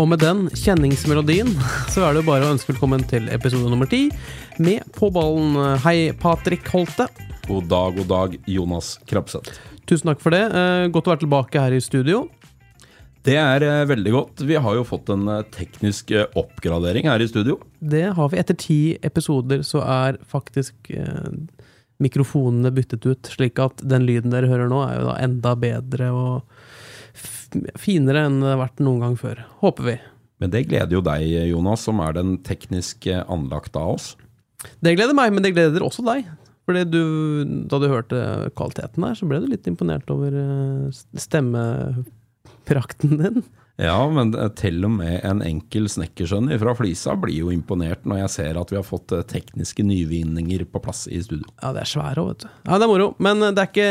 Og med den kjenningsmelodien så er det bare å ønske velkommen til episode nummer ti med På ballen. Hei, Patrick Holte. God dag, god dag, Jonas Krabseth. Tusen takk for det. Eh, Godt å være tilbake her i studio. Det er eh, veldig godt. Vi har jo fått en eh, teknisk oppgradering her i studio. Det har vi. Etter ti episoder så er faktisk mikrofonene byttet ut, slik at den lyden dere hører nå, er jo da enda bedre og finere enn det har vært noen gang før. Håper vi. Men det gleder jo deg, Jonas, som er den teknisk eh, anlagte av oss. Det gleder meg, men det gleder også deg. Fordi du, Da du hørte kvaliteten her, så ble du litt imponert over eh, stemmeprakten din. Ja, men eh, til og med en enkel snekkersønn fra Flisa blir jo imponert når jeg ser at vi har fått eh, tekniske nyvinninger på plass i studio. Ja, det er svære òg, vet du. Ja, det er moro. Men det er ikke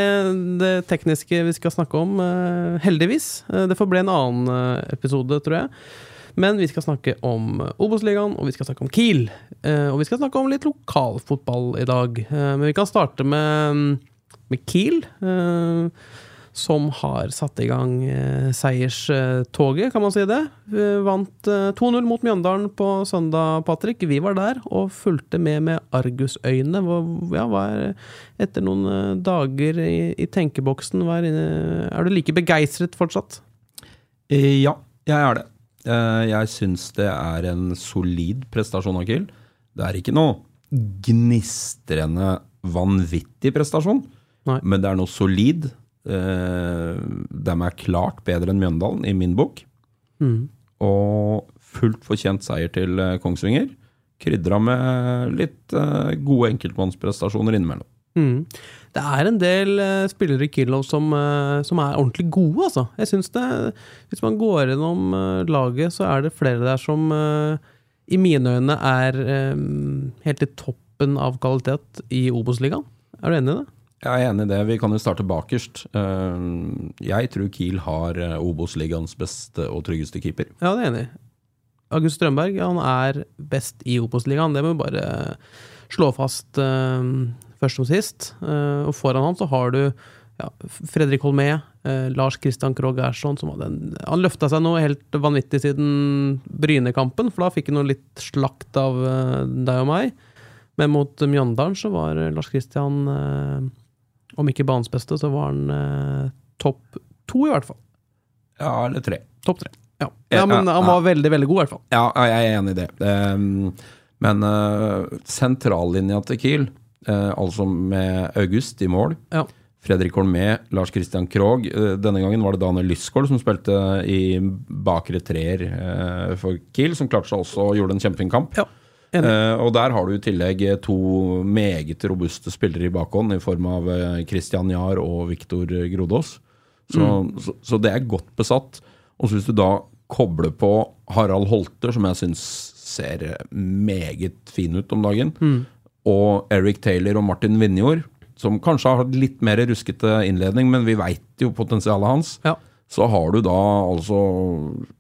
det tekniske vi skal snakke om, eh, heldigvis. Eh, Det får bli en annen eh, episode, tror jeg. Men vi skal snakke om Obos-ligaen, og vi skal snakke om Kiel. Eh, Og vi skal snakke om litt lokalfotball i dag. Eh, Men vi kan starte med, med Kiel. Eh, Som har satt i gang eh, seierstoget, kan man si det. Vi vant eh, 2-0 mot Mjøndalen på søndag, Patrick. Vi var der og fulgte med med argusøyne. Ja, er, etter noen eh, dager i, i tenkeboksen, var, er, eh, du like begeistret fortsatt? Eh, Ja, jeg er det. Eh, Jeg syns det er en solid prestasjon av Kiel. Det er ikke noe gnistrende vanvittig prestasjon, Nei. men det er noe solid. Eh, De er klart bedre enn Mjøndalen, i min bok. Mm. Og fullt fortjent seier til eh, Kongsvinger. Krydra med litt eh, gode enkeltmannsprestasjoner innimellom. Mm. Det er en del spillere i Killow som, som er ordentlig gode, altså. Jeg synes det, Hvis man går gjennom laget, så er det flere der som i mine øyne er helt i toppen av kvalitet i Obos-ligaen. Er du enig i det? Jeg er enig i det. Vi kan jo starte bakerst. Eh, Jeg tror Kiel har eh, Obos-ligaens beste og tryggeste keeper. Ja, det er enig. August Strømberg han er best i Obos-ligaen. Det må vi bare slå fast eh, først som sist. Og foran han så har du ja, Fredrik Holmé, Lars Christian Krogh Ersson som hadde en, Han løfta seg noe helt vanvittig siden Brynekampen, for da fikk han noe litt slakt av deg og meg. Men mot Mjøndalen så var Lars Christian, om ikke banens beste, så var han eh, topp to, i hvert fall. Ja, eller tre. Topp tre. Ja. Ja, men han var veldig, veldig god, i hvert fall. Ja, jeg er enig i det. Um, men uh, sentrallinja til Kiel, uh, altså med August i mål, Ja. Fredrik Holmé, Lars Christian Krogh uh, Denne gangen var det Daniel Lysgård som spilte i bakre treer for Kiel, som klarte seg også og gjorde en kjempefin kamp. Ja. Uh, og der har du i tillegg to meget robuste spillere i bakhånd, i form av uh, Christian Jahr og Viktor Grodås. Så, så, så det er godt besatt. Og så hvis du da kobler på Harald Holter, som jeg syns ser meget fin ut om dagen, og Eric Taylor og Martin Vinjord, som kanskje har hatt litt mer ruskete innledning, men vi veit jo potensialet hans, Ja. så har du da altså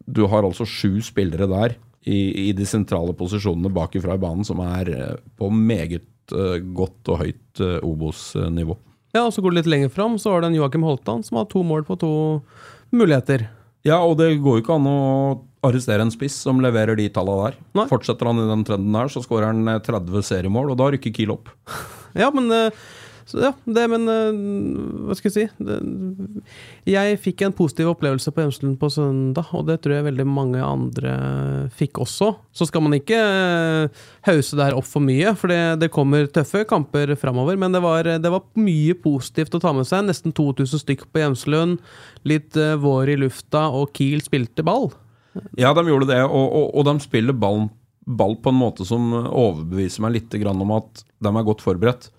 Du har altså sju spillere der i, i de sentrale posisjonene bakifra i banen som er eh, på meget eh, godt og høyt eh, Obos-nivå. Ja, og så går det litt lenger fram, så har det en Joakim Holtan som har to mål på to muligheter. Ja, og det går jo ikke an å arrestere en spiss som leverer de tallene der. Nei. Fortsetter han i den trenden der, så skårer han eh, 30 seriemål, og da rykker Kiel opp. Ja, men eh, så, ja, det, men eh, Hva skal jeg si? Det, jeg fikk en positiv opplevelse på Hjemslund på søndag, og det tror jeg veldig mange andre fikk også. Så skal man ikke hause hause her opp for mye, for det, det kommer tøffe kamper framover. Men det var, det var mye positivt å ta med seg. Nesten 2000 stykk på Hjemslund. Litt eh, vår i lufta, og Kiel spilte ball. Ja, de gjorde det, og, og, og de spiller ball, ball på en måte som overbeviser meg litt om at de er godt forberedt.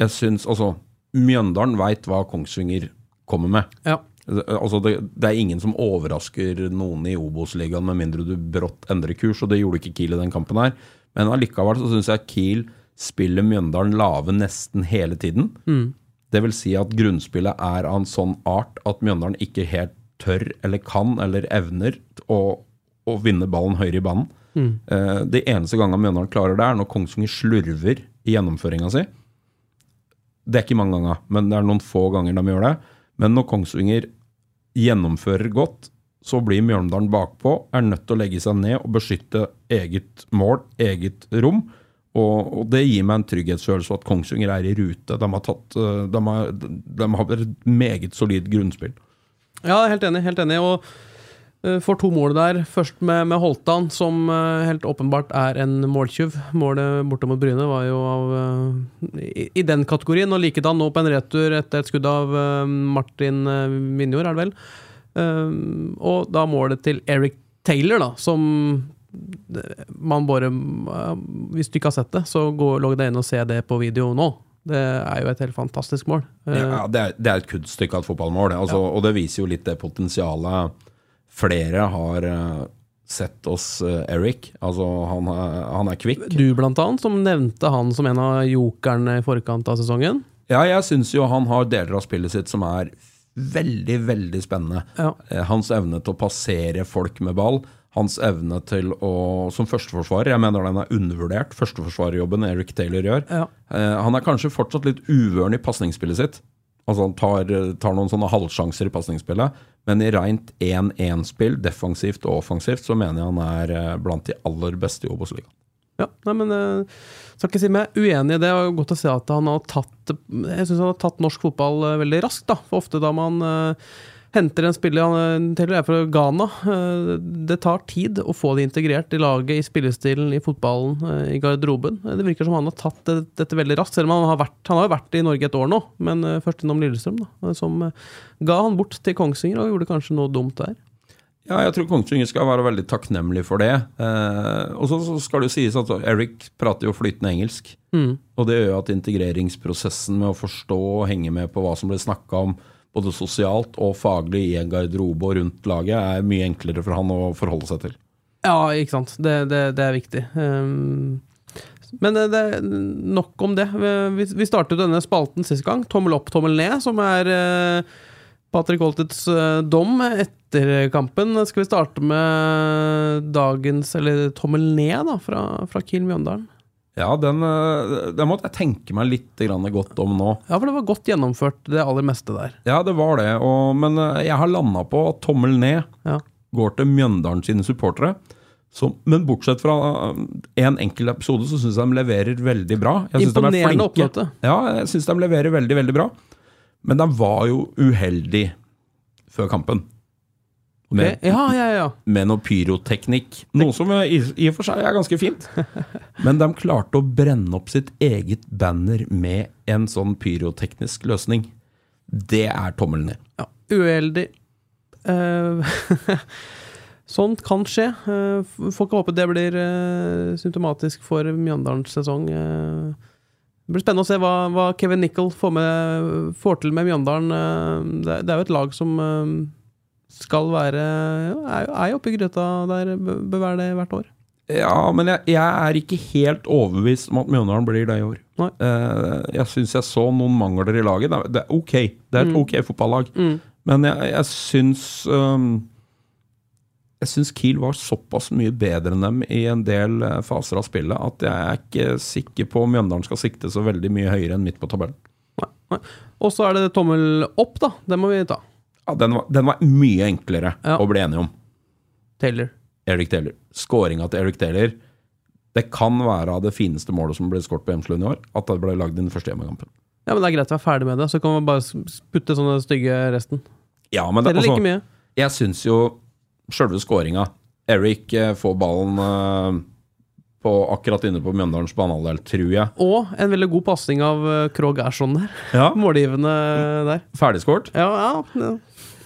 Jeg syns altså Mjøndalen veit hva Kongsvinger kommer med. Ja. Altså det, det er ingen som overrasker noen i Obos-ligaen med mindre du brått endrer kurs, og det gjorde ikke Kiel i den kampen her. Men allikevel så syns jeg Kiel spiller Mjøndalen lave nesten hele tiden. Det vil si at grunnspillet er av en sånn art at Mjøndalen ikke helt tør eller kan eller evner å, å vinne ballen høyere i banen. Eh, de eneste gangen Mjøndalen klarer det, er når Kongsvinger slurver i gjennomføringa si. Det er ikke mange ganger, men det er noen få ganger de gjør det. Men når Kongsvinger gjennomfører godt, så blir Mjølndalen bakpå, er nødt til å legge seg ned og beskytte eget mål, eget rom. Og, og det gir meg en trygghetsfølelse at Kongsvinger er i rute. De har, tatt, eh, de har, de har et meget solid grunnspill. Ja, helt enig. helt enig Og får to mål der. Først med, med Holtan, som eh, helt åpenbart er en måltyv. Målet borte mot Bryne var jo av eh, i, i den kategorien. Og likedan nå på en retur etter et skudd av eh, Martin Vinjord, er det vel. Eh, og da målet til Eric Taylor, da, som man bare eh, Hvis du ikke har sett det, så gå, logg deg inn og se det på video nå. Det er jo et helt fantastisk mål. Eh, Ja, det, er, det er et kunststykke av et fotballmål, altså, og det viser jo litt det potensialet flere har eh, sett oss eh, Eric. Altså, han, han er kvikk. Du blant annet, som nevnte han som en av jokerne i forkant av sesongen. Ja, jeg syns jo han har deler av spillet sitt som er veldig, veldig spennende. Ja. Eh, Hans evne til å passere folk med ball. Hans evne til å Som førsteforsvarer, jeg mener den er undervurdert. Førsteforsvarerjobben Eric Taylor gjør. Ja. Han er kanskje fortsatt litt uvøren i pasningsspillet sitt. Altså Han tar, tar noen sånne halvsjanser i pasningsspillet. Men i rent 1-1-spill, defensivt og offensivt, så mener jeg han er eh, blant de aller beste i Obos-ligaen. Ja, nei, men eh, skal ikke si meg uenig i det. og Godt å se at han har tatt Jeg syns han har tatt norsk fotball eh, veldig raskt. da, for Ofte da man eh, henter en spiller eh, Taylor er fra Ghana. eh, det tar tid å få det integrert i laget, i spillestilen, i fotballen, eh, i garderoben. Det virker som han har tatt dette veldig raskt, selv om han har vært Han har vært i Norge et år nå, men først innom Lillestrøm, da, som ga han bort til Kongsvinger og gjorde kanskje noe dumt der. Ja, jeg tror Kongsvinger skal være veldig takknemlig for det. Eh, og så skal det jo sies at Eric prater jo flytende engelsk. Og det gjør jo at integreringsprosessen med å forstå og henge med på hva som blir snakka om både sosialt og faglig i en garderobe og rundt laget, er mye enklere for han å forholde seg til. Ja, ikke sant. Det, det, det er viktig. Um, men det, det nok om det. Vi, vi startet denne spalten sist gang. Tommel opp, tommel ned, som er uh, Patrick Holtets uh, dom etter kampen. Skal vi starte med dagens, eller tommel ned, da, fra, fra Kiel Mjøndalen? Ja, den, eh, den måtte jeg tenke meg litt godt om nå. Ja, for det var godt gjennomført, det aller meste der. Ja, det var det. Og, men eh, jeg har landa på at tommel ned Ja. går til Mjøndalen sine supportere. Så, men bortsett fra én en enkelt episode, så syns jeg de leverer veldig bra. Er Imponerende oppmøte. Ja, jeg syns de leverer veldig, veldig bra. Men de var jo uheldige før kampen. Med, Ja, ja, ja. med noe pyroteknikk. Noe som i, i og for seg er ganske fint. Men de klarte å brenne opp sitt eget banner med en sånn pyroteknisk løsning. Det er tommelen ned. ja. Uheldig. Uh, Sånt kan skje. Uh, f- Får ikke håpe det blir uh, symptomatisk for Mjøndalens sesong. Eh, Det blir spennende å se hva, hva Kevin Nicol får, får til med Mjøndalen. Eh, Det, det er jo et lag som eh, skal være Er jo- er jo oppe i gryta der, bør være det hvert år. Ja, men jeg, jeg er ikke helt overbevist om at Mjøndalen blir det i år. Eh, jeg syns jeg så noen mangler i laget. Det er- Det er ok, det er et ok fotballag. Men jeg, jeg syns um, Jeg syns Kiel var såpass mye bedre enn dem i en del eh, faser av spillet at jeg er ikke sikker på om Mjøndalen skal sikte så veldig mye høyere enn midt på tabellen. Og så er det tommel opp, da. Det må vi ta. Ja, den, var, den var mye enklere Ja. å bli enige om. Taylor. Erik Taylor. Skåringa til Erik Taylor Det kan være av det fineste målet som ble skåret på Hjemslund i år, at det ble lagd i den første hjemmekampen. Ja, men det er greit å være ferdig med det, så kan man bare s- putte sånne stygge resten. Ja, men det, Teller altså, like mye. Jeg syns jo sjølve skåringa Eric eh, får ballen eh, på, akkurat inne på Mjøndalens banehalvdel, tror jeg. Og en veldig god pasning av eh, Krogh Ersson der. Ja. Målgivende der. Ferdigskåret. Ja, ja, ja.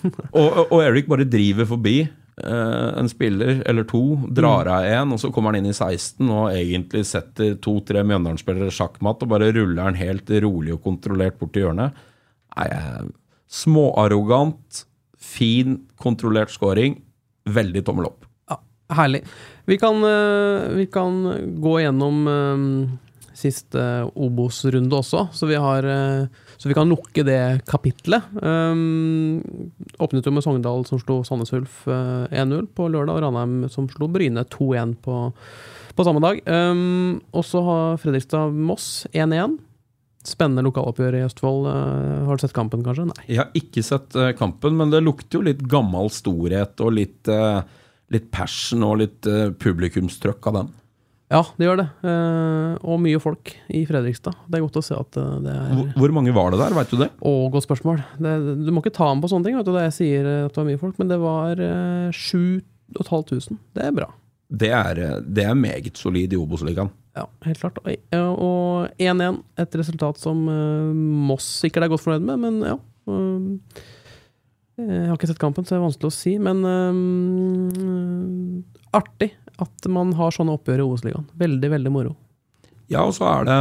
Og, og Eric bare driver forbi eh, en spiller eller to drar av en, og så kommer han inn i 16 og egentlig setter to-tre Mjøndalen-spillere sjakkmatt og bare ruller han helt rolig og kontrollert bort til hjørnet. Nei, Småarrogant, fin, kontrollert scoring. Veldig tommel opp. Ja, herlig. Vi kan, eh, vi kan gå gjennom eh, siste Obos-runde også, så vi, har, eh, så vi kan lukke det kapitlet. Um, åpnet jo med Sogndal som slo Sandnes Ulf eh, 1-0 på lørdag, og Ranheim som slo Bryne 2-1 på, på samme dag. Um, og så har Fredrikstad-Moss 1-1. Spennende lokaloppgjør i Østfold. Eh, har du sett kampen, kanskje? Nei. Jeg har ikke sett eh, kampen, men det lukter jo litt gammel storhet og litt, eh, litt passion og litt eh, publikumstrøkk av den. Ja, det gjør det. Eh, og mye folk i Fredrikstad. Det er godt å se at eh, det er Hvor, mange var det der, veit du det? Å, godt spørsmål. Det, du må ikke ta med på sånne ting vet du, da jeg sier eh, at det var mye folk, men det var eh, 7500. Det er bra. Det er, det er meget solid i Obos-ligaen. Ja, helt klart. Og eh, 1-1, et resultat som Moss sikkert er godt fornøyd med, men ja. Jeg har ikke sett kampen, så det er vanskelig å si. Men eh, artig at man har sånne oppgjør i Obos-ligaen. Veldig, veldig moro. Ja, og så er det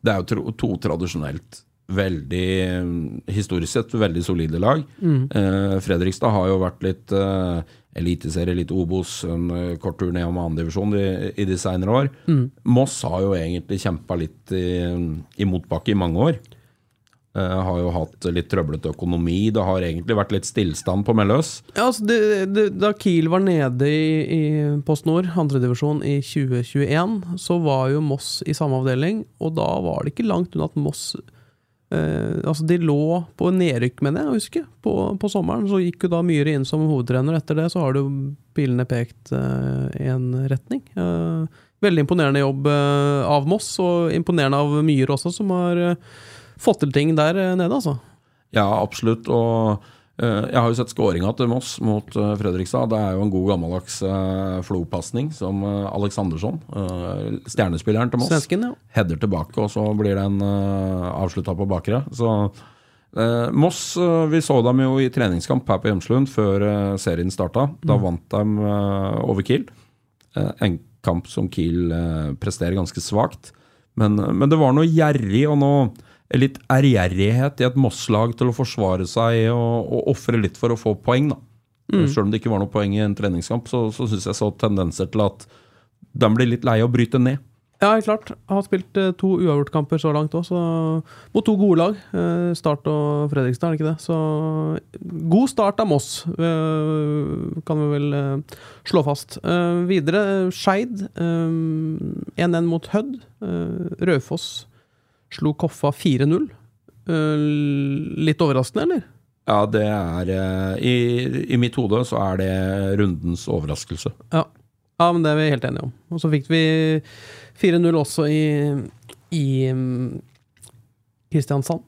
Det er jo to, to tradisjonelt veldig Historisk sett veldig solide lag. Eh, Fredrikstad har jo vært litt eh, eliteserie, litt Obos, en eh, kort tur ned om andredivisjon i, i de seinere år. Moss har jo egentlig kjempa litt i, i motbakke i mange år. Eh, har jo hatt litt trøblete økonomi. Det har egentlig vært litt stillstand på Melløs. Ja, altså det, det, da Kiel var nede i, i Post Nord, andredivisjon, i 2021, så var jo Moss i samme avdeling, og da var det ikke langt unna at Moss eh, Altså, de lå på nedrykk, mener jeg å huske, på, på sommeren. Så gikk jo da Myhre inn som hovedtrener. Etter det så har det jo pilene pekt eh, i en retning. Veldig imponerende jobb av Moss, og imponerende av Myhre også, som har fått til ting der eh, nede, altså. Ja, absolutt. Og eh, jeg har jo sett skåringa til Moss mot eh, Fredrikstad. Det er jo en god gammeldags Flo-pasning som Aleksandersson, stjernespilleren til Moss, Svensken, ja. header tilbake, og så blir den avslutta på bakre. Så eh, Moss, vi så dem jo i treningskamp her på Hjemslund før eh, serien starta. Da vant de eh, over Kiel. En kamp som Kiel presterer ganske svakt. Men, men det var noe gjerrig og noe litt ærgjerrighet i et Moss-lag til å forsvare seg og, og ofre litt for å få poeng. da. Selv om det ikke var noe poeng i en treningskamp, så, så syns jeg så tendenser til at de blir litt lei av å bryte ned. Ja, klart. Jeg har spilt to to uavgjortkamper så langt òg, mot to gode lag. Eh, Start og Fredrikstad, er det ikke det? Så god start av Moss, eh, kan vi vel eh, slå fast. Eh, videre Skeid. eh, 1-1 mot Hødd. Eh, Raufoss slo Koffa 4-0. Eh, litt overraskende, eller? Ja, det er eh, i, I mitt hode så er det rundens overraskelse. Ja. ja, men det er vi helt enige om. Og så fikk vi 4-0 også i, i mm, Kristiansand.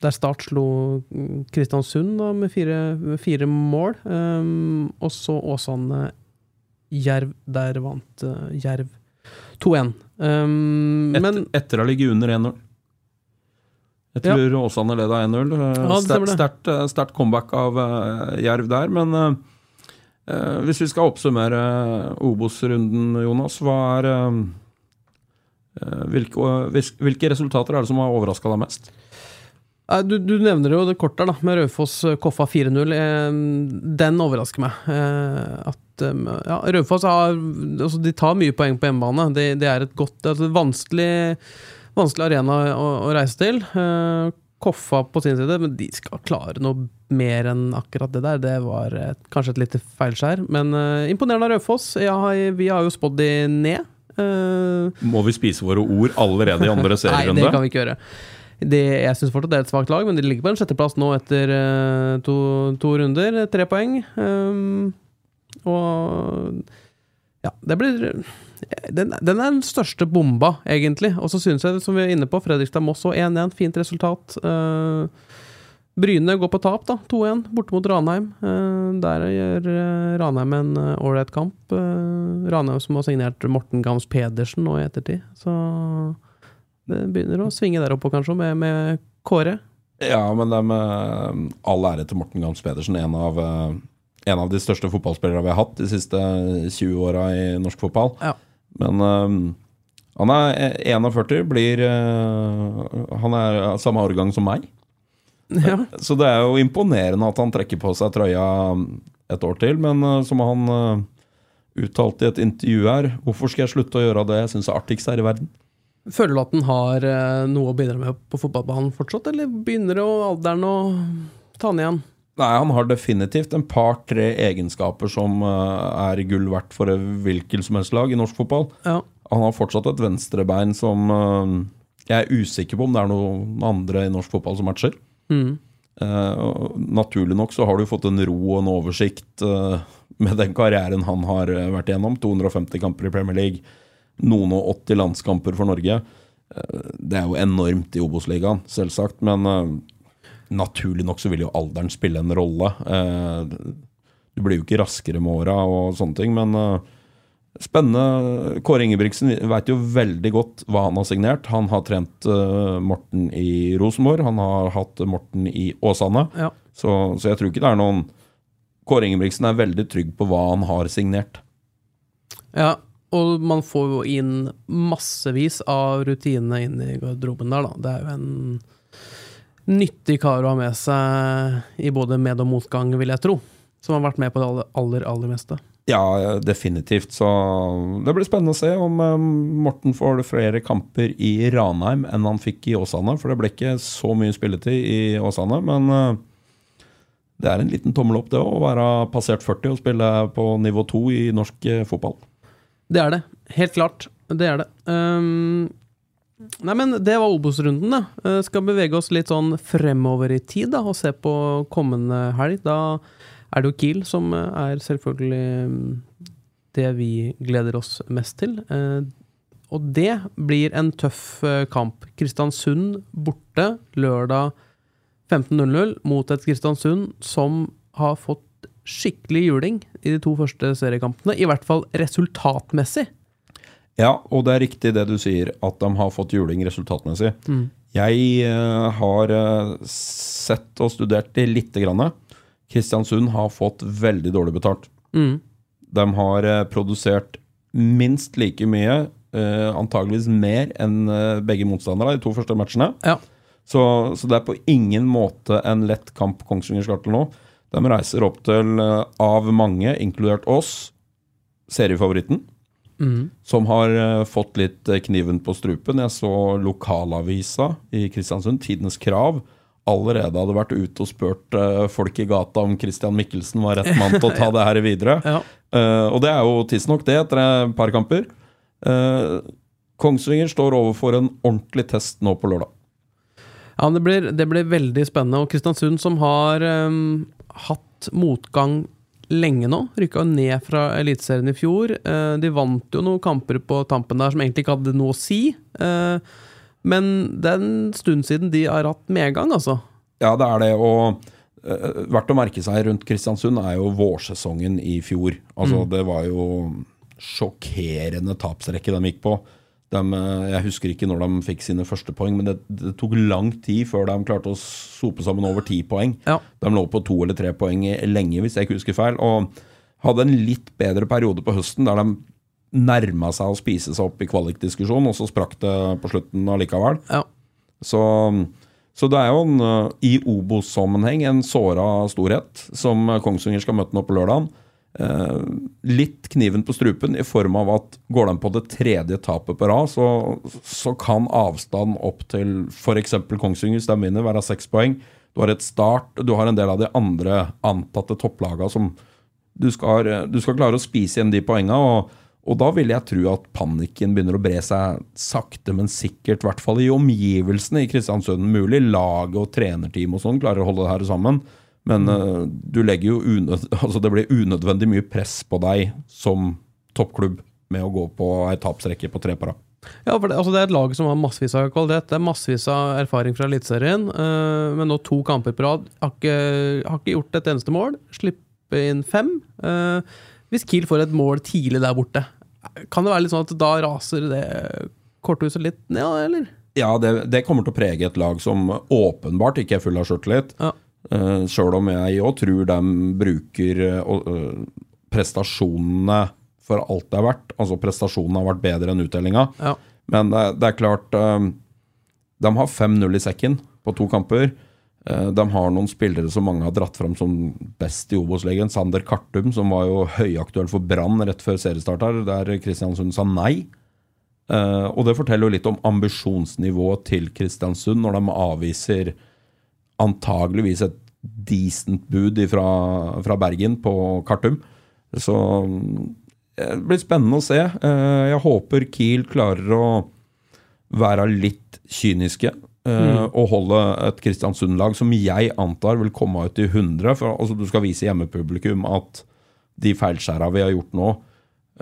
Der Start slo mm, Kristiansund da, med fire, fire mål. Um, og så Åsane Jerv. Der vant uh, Jerv 2-1. Um, Et, men etter å ligge under 1-0. Jeg Ja. tror Åsane leda 1-0. Eh, Ja, det. Sterkt eh, comeback av eh, Jerv der, men eh, eh, hvis vi skal oppsummere Obos-runden, Jonas, hva er eh, eh, hvilke, hvilke resultater er det som har overraska deg mest? Du, du nevner jo det kort der, da, med Raufoss eh, Koffa 4-0. Eh, Den overrasker meg. Eh, At eh, ja, Raufoss har altså, De tar mye poeng på hjemmebane. Det, det er et godt altså, vanskelig, vanskelig arena å, å reise til. Eh, Koffa på sin side, men de skal klare noe mer enn akkurat det der. Det var et, kanskje et lite feilskjær, men uh, imponerende av Raufoss. Ja, vi har jo spådd de ned. Uh, Må vi spise våre ord allerede i andre Nei, det kan vi ikke gjøre. Det, jeg syns fortsatt det er et svakt lag, men de ligger på en sjetteplass nå etter uh, to, to runder. Tre poeng. Um, og ja, det blir den, den er den største bomba, egentlig. Og så synes jeg, som vi er inne på, Fredrikstad-Moss og 1-1. Fint resultat. Uh, Bryne går på tap, da. 2-1 borte mot Ranheim. Uh, der gjør eh, Ranheim en ålreit kamp. Uh, Ranheim som har signert Morten Gams Pedersen nå i ettertid. Så det begynner å svinge der oppe kanskje, med, med Kåre. Ja, men det med all ære til Morten Gams Pedersen, en av, en av de største fotballspillerne vi har hatt de siste 20 åra i norsk fotball. Ja. Men um, han er 41, blir uh, Han er samme årgang som meg. Ja. Så det er jo imponerende at han trekker på seg trøya et år til. Men uh, som han uh, uttalte i et intervju her, hvorfor skal jeg slutte å gjøre det jeg syns er artigst her i verden? Føler du at den har noe å bidra med på fotballbanen fortsatt, eller begynner det å alderen å ta den igjen? Nei, han har definitivt en par-tre egenskaper som eh, er gull verdt for et hvilket som helst lag i norsk fotball. Ja. Han har fortsatt et venstrebein som eh, jeg er usikker på om det er noen andre i norsk fotball som matcher. Mm. Uh, naturlig nok så har du fått en ro og en oversikt uh, med den karrieren han har vært igjennom. 250 kamper i Premier League, noen og 80 landskamper for Norge. Uh, det er jo enormt i Obos-ligaen, selvsagt, men naturlig nok så vil jo alderen spille en rolle. Eh, du blir jo ikke raskere med åra og sånne ting, men eh, Spennende. Kåre Ingebrigtsen veit jo veldig godt hva han har signert. Han har trent eh, Morten i Rosenborg, han har hatt Morten i Åsane. Ja. Så, så jeg tror ikke det er noen Kåre Ingebrigtsen er veldig trygg på hva han har signert. Ja, og man får jo inn massevis av rutinene inn i garderoben der, da. Det er jo en nyttig kar å ha med seg i både med- og motgang, vil jeg tro. Som har vært med på det aller, aller, aller meste. Ja, definitivt. Så det blir spennende å se om eh, Morten får flere kamper i Ranheim enn han fikk i Åsane. For det ble ikke så mye spilletid i Åsane. Men eh, det er en liten tommel opp, det å være passert 40 og spille på nivå 2 i norsk eh, fotball. Det er det. Helt klart. Det er det. Um, nei, men det var Obos-runden, da. Uh, skal bevege oss litt sånn fremover i tid da, og se på kommende helg. Da er det jo Kiel som uh, er selvfølgelig um, det vi gleder oss mest til. Uh, og det blir en tøff kamp. Kristiansund borte lørdag 15.00 mot et Kristiansund som har fått skikkelig juling i de to første seriekampene. I hvert fall resultatmessig. Ja, og det er riktig det du sier, at de har fått juling resultatmessig. Jeg uh, har eh, sett og studert det lite grann. Kristiansund har fått veldig dårlig betalt. Mm. De har eh, produsert minst like mye, uh, antageligvis mer enn begge motstandere i de to første matchene. Ja. Så, så det er på ingen måte en lett kamp Kongsvinger skal til nå. De reiser opp til, av mange, inkludert oss, seriefavoritten. Mm. Som har eh, fått litt eh, kniven på strupen. Jeg så lokalavisa i Kristiansund, Tidens Krav, allerede hadde vært ute og spurt eh, folk i gata om Christian Mikkelsen var rett mann til å ta det her videre. Ja. Og det er jo tidsnok, det, etter et par kamper. Kongsvinger står overfor en ordentlig test nå på lørdag. Ja, det blir, det blir veldig spennende. Og Kristiansund, som har um, hatt motgang lenge nå, rykka ned fra Eliteserien i fjor. Eh, de vant jo noen kamper på tampen der som egentlig ikke hadde noe å si. Eh, men det er en stund siden de har hatt medgang, altså. Ja, det er det. Og eh, verdt å merke seg rundt Kristiansund er jo vårsesongen i fjor. Altså, Det var jo sjokkerende tapsrekke de gikk på. De, eh, jeg husker ikke når de fikk sine første poeng, men det, det tok lang tid før de klarte å sope sammen over ti poeng. Ja. De lå på to eller tre poeng lenge, hvis jeg ikke husker feil. Og hadde en litt bedre periode på høsten der de nærma seg å spise seg opp i kvalikdiskusjon, og så sprakk det på slutten allikevel. Ja. Så, så det er jo en, uh, i Obos-sammenheng en såra storhet som Kongsvinger skal møte nå på lørdag. Eh, litt kniven på strupen i form av at går de på det tredje tapet på rad, så, så kan avstanden opp til f.eks. Kongsvinger, de vinner, være seks poeng. Du har et start, du har en del av de andre antatte topplagene som du skal, du skal klare å spise igjen de poengene. Og, og da vil jeg tro at panikken begynner å bre seg sakte, men sikkert. I hvert fall i omgivelsene i Kristiansund. Mulig laget og trenerteam og sånn klarer å holde det her sammen. Men uh, du legger jo unød, altså det blir unødvendig mye press på deg som toppklubb med å gå på ei tapsrekke på tre på rad. Ja, for det, altså det er et lag som har massevis av kvalitet. Det er massevis av erfaring fra Eliteserien. Uh, men nå to kamper på rad. Har ikke, har ikke gjort et eneste mål. Slippe inn fem. Uh, hvis Kiel får et mål tidlig der borte, kan det være litt sånn at da raser det korthuset litt ned, eller? Ja, det, det kommer til å prege et lag som åpenbart ikke er full av sjøltillit. Ja. Uh, Sjøl om jeg òg tror de bruker uh, prestasjonene for alt det er verdt. Altså prestasjonene har vært bedre enn uttellinga. Ja. Men det, det er klart De har 5-0 i sekken på to kamper. De har noen spillere som mange har dratt fram som best i Obos-legen. Sander Kartum, som var jo høyaktuell for Brann rett før seriestart her, der Kristiansund sa nei. Og det forteller jo litt om ambisjonsnivået til Kristiansund når de avviser antageligvis et decent bud fra, fra Bergen på Kartum. Så det blir spennende å se. Eh, jeg håper Kiel klarer å være litt kyniske. Mm. Og holde et Kristiansund-lag som jeg antar vil komme ut i 100. For altså, du skal vise hjemmepublikum at de feilskjæra vi har gjort nå,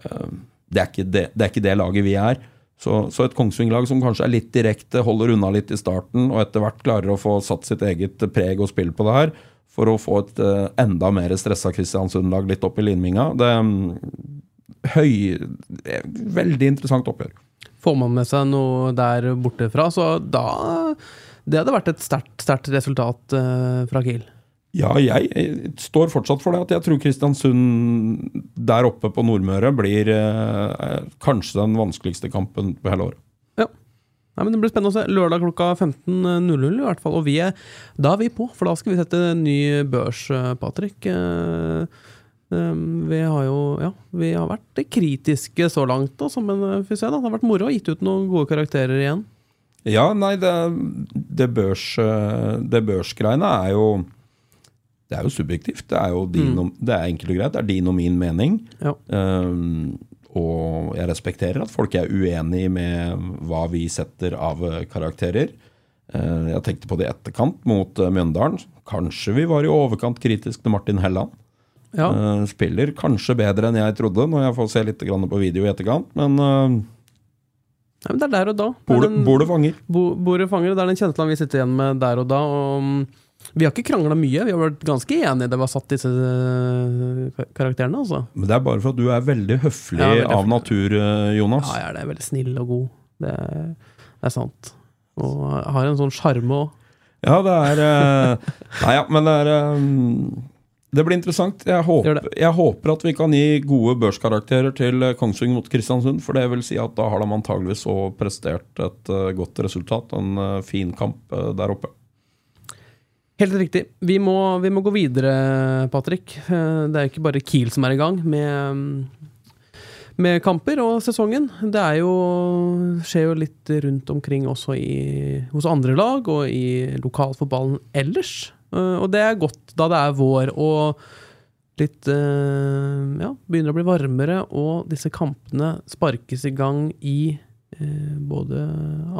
eh, det er, det, det er ikke det, laget vi er. Så, så et Kongsvinger-lag som kanskje er litt direkte, holder unna litt i starten, og etter hvert klarer å få satt sitt eget preg og spill på det her, for å få et enda mer stressa Kristiansund-lag litt opp i linvinga, det, er høy Veldig interessant oppgjør. Får man med seg noe der borte fra, så da Det hadde vært et sterkt resultat uh, fra Kiel. Ja, jeg, jeg, står fortsatt for det. At jeg tror Kristiansund der oppe på Nordmøre blir eh, kanskje den vanskeligste kampen på hele året. Ja. Nei, men Det blir spennende å se. Lørdag klokka 15.00 i hvert fall. Og vi er, da er vi på, for da skal vi sette ny børs, eh, Patrick. Uh, Ehm, vi har jo ja, vi har vært kritiske så langt, da, som en eh, se, da. Det har vært moro å gitt ut noen gode karakterer igjen. Ja, nei, det, det, børs, eh, det børsgreiene er jo Det er jo subjektivt. Det er jo din, mm. det er enkelt og greit. Det er din og min mening. Ja. Um, og jeg respekterer at folk er uenig med hva vi setter av karakterer. Uh, jeg tenkte på det i etterkant mot uh, Mjøndalen. Kanskje vi var i overkant kritisk til Martin Helland. Ja. Uh, spiller kanskje bedre enn jeg trodde, når jeg får se litt på video i etterkant, men Nei, men det er der og da. Bordet fanger. Bo, bordet fanger, Det er den kjenslen vi sitter igjen med der og da. Og um, vi har ikke krangla mye. Vi har vært ganske enige det vi har satt disse uh, karakterene. Altså. Men det er bare for at du er veldig høflig ja, veldig av natur, Jonas. Ja, jeg er det. Veldig snill og god. Det er, det er sant. Og jeg har en sånn sjarme òg. Ja, det er Nei ja, men det er det blir interessant. Jeg håper, jeg håper, at vi kan gi gode børskarakterer til Kongsvinger mot Kristiansund. For det vil si at da har de antageligvis så prestert et godt resultat. En fin kamp der oppe. Helt riktig. Vi må, vi må gå videre, Patrick. Det er jo ikke bare Kiel som er i gang med, med kamper og sesongen. Det jo, skjer jo litt rundt omkring også i, hos andre lag og i lokalfotballen ellers. Eh, og det er godt da det er vår og litt eh, Ja, begynner å bli varmere, og disse kampene sparkes i gang i eh, både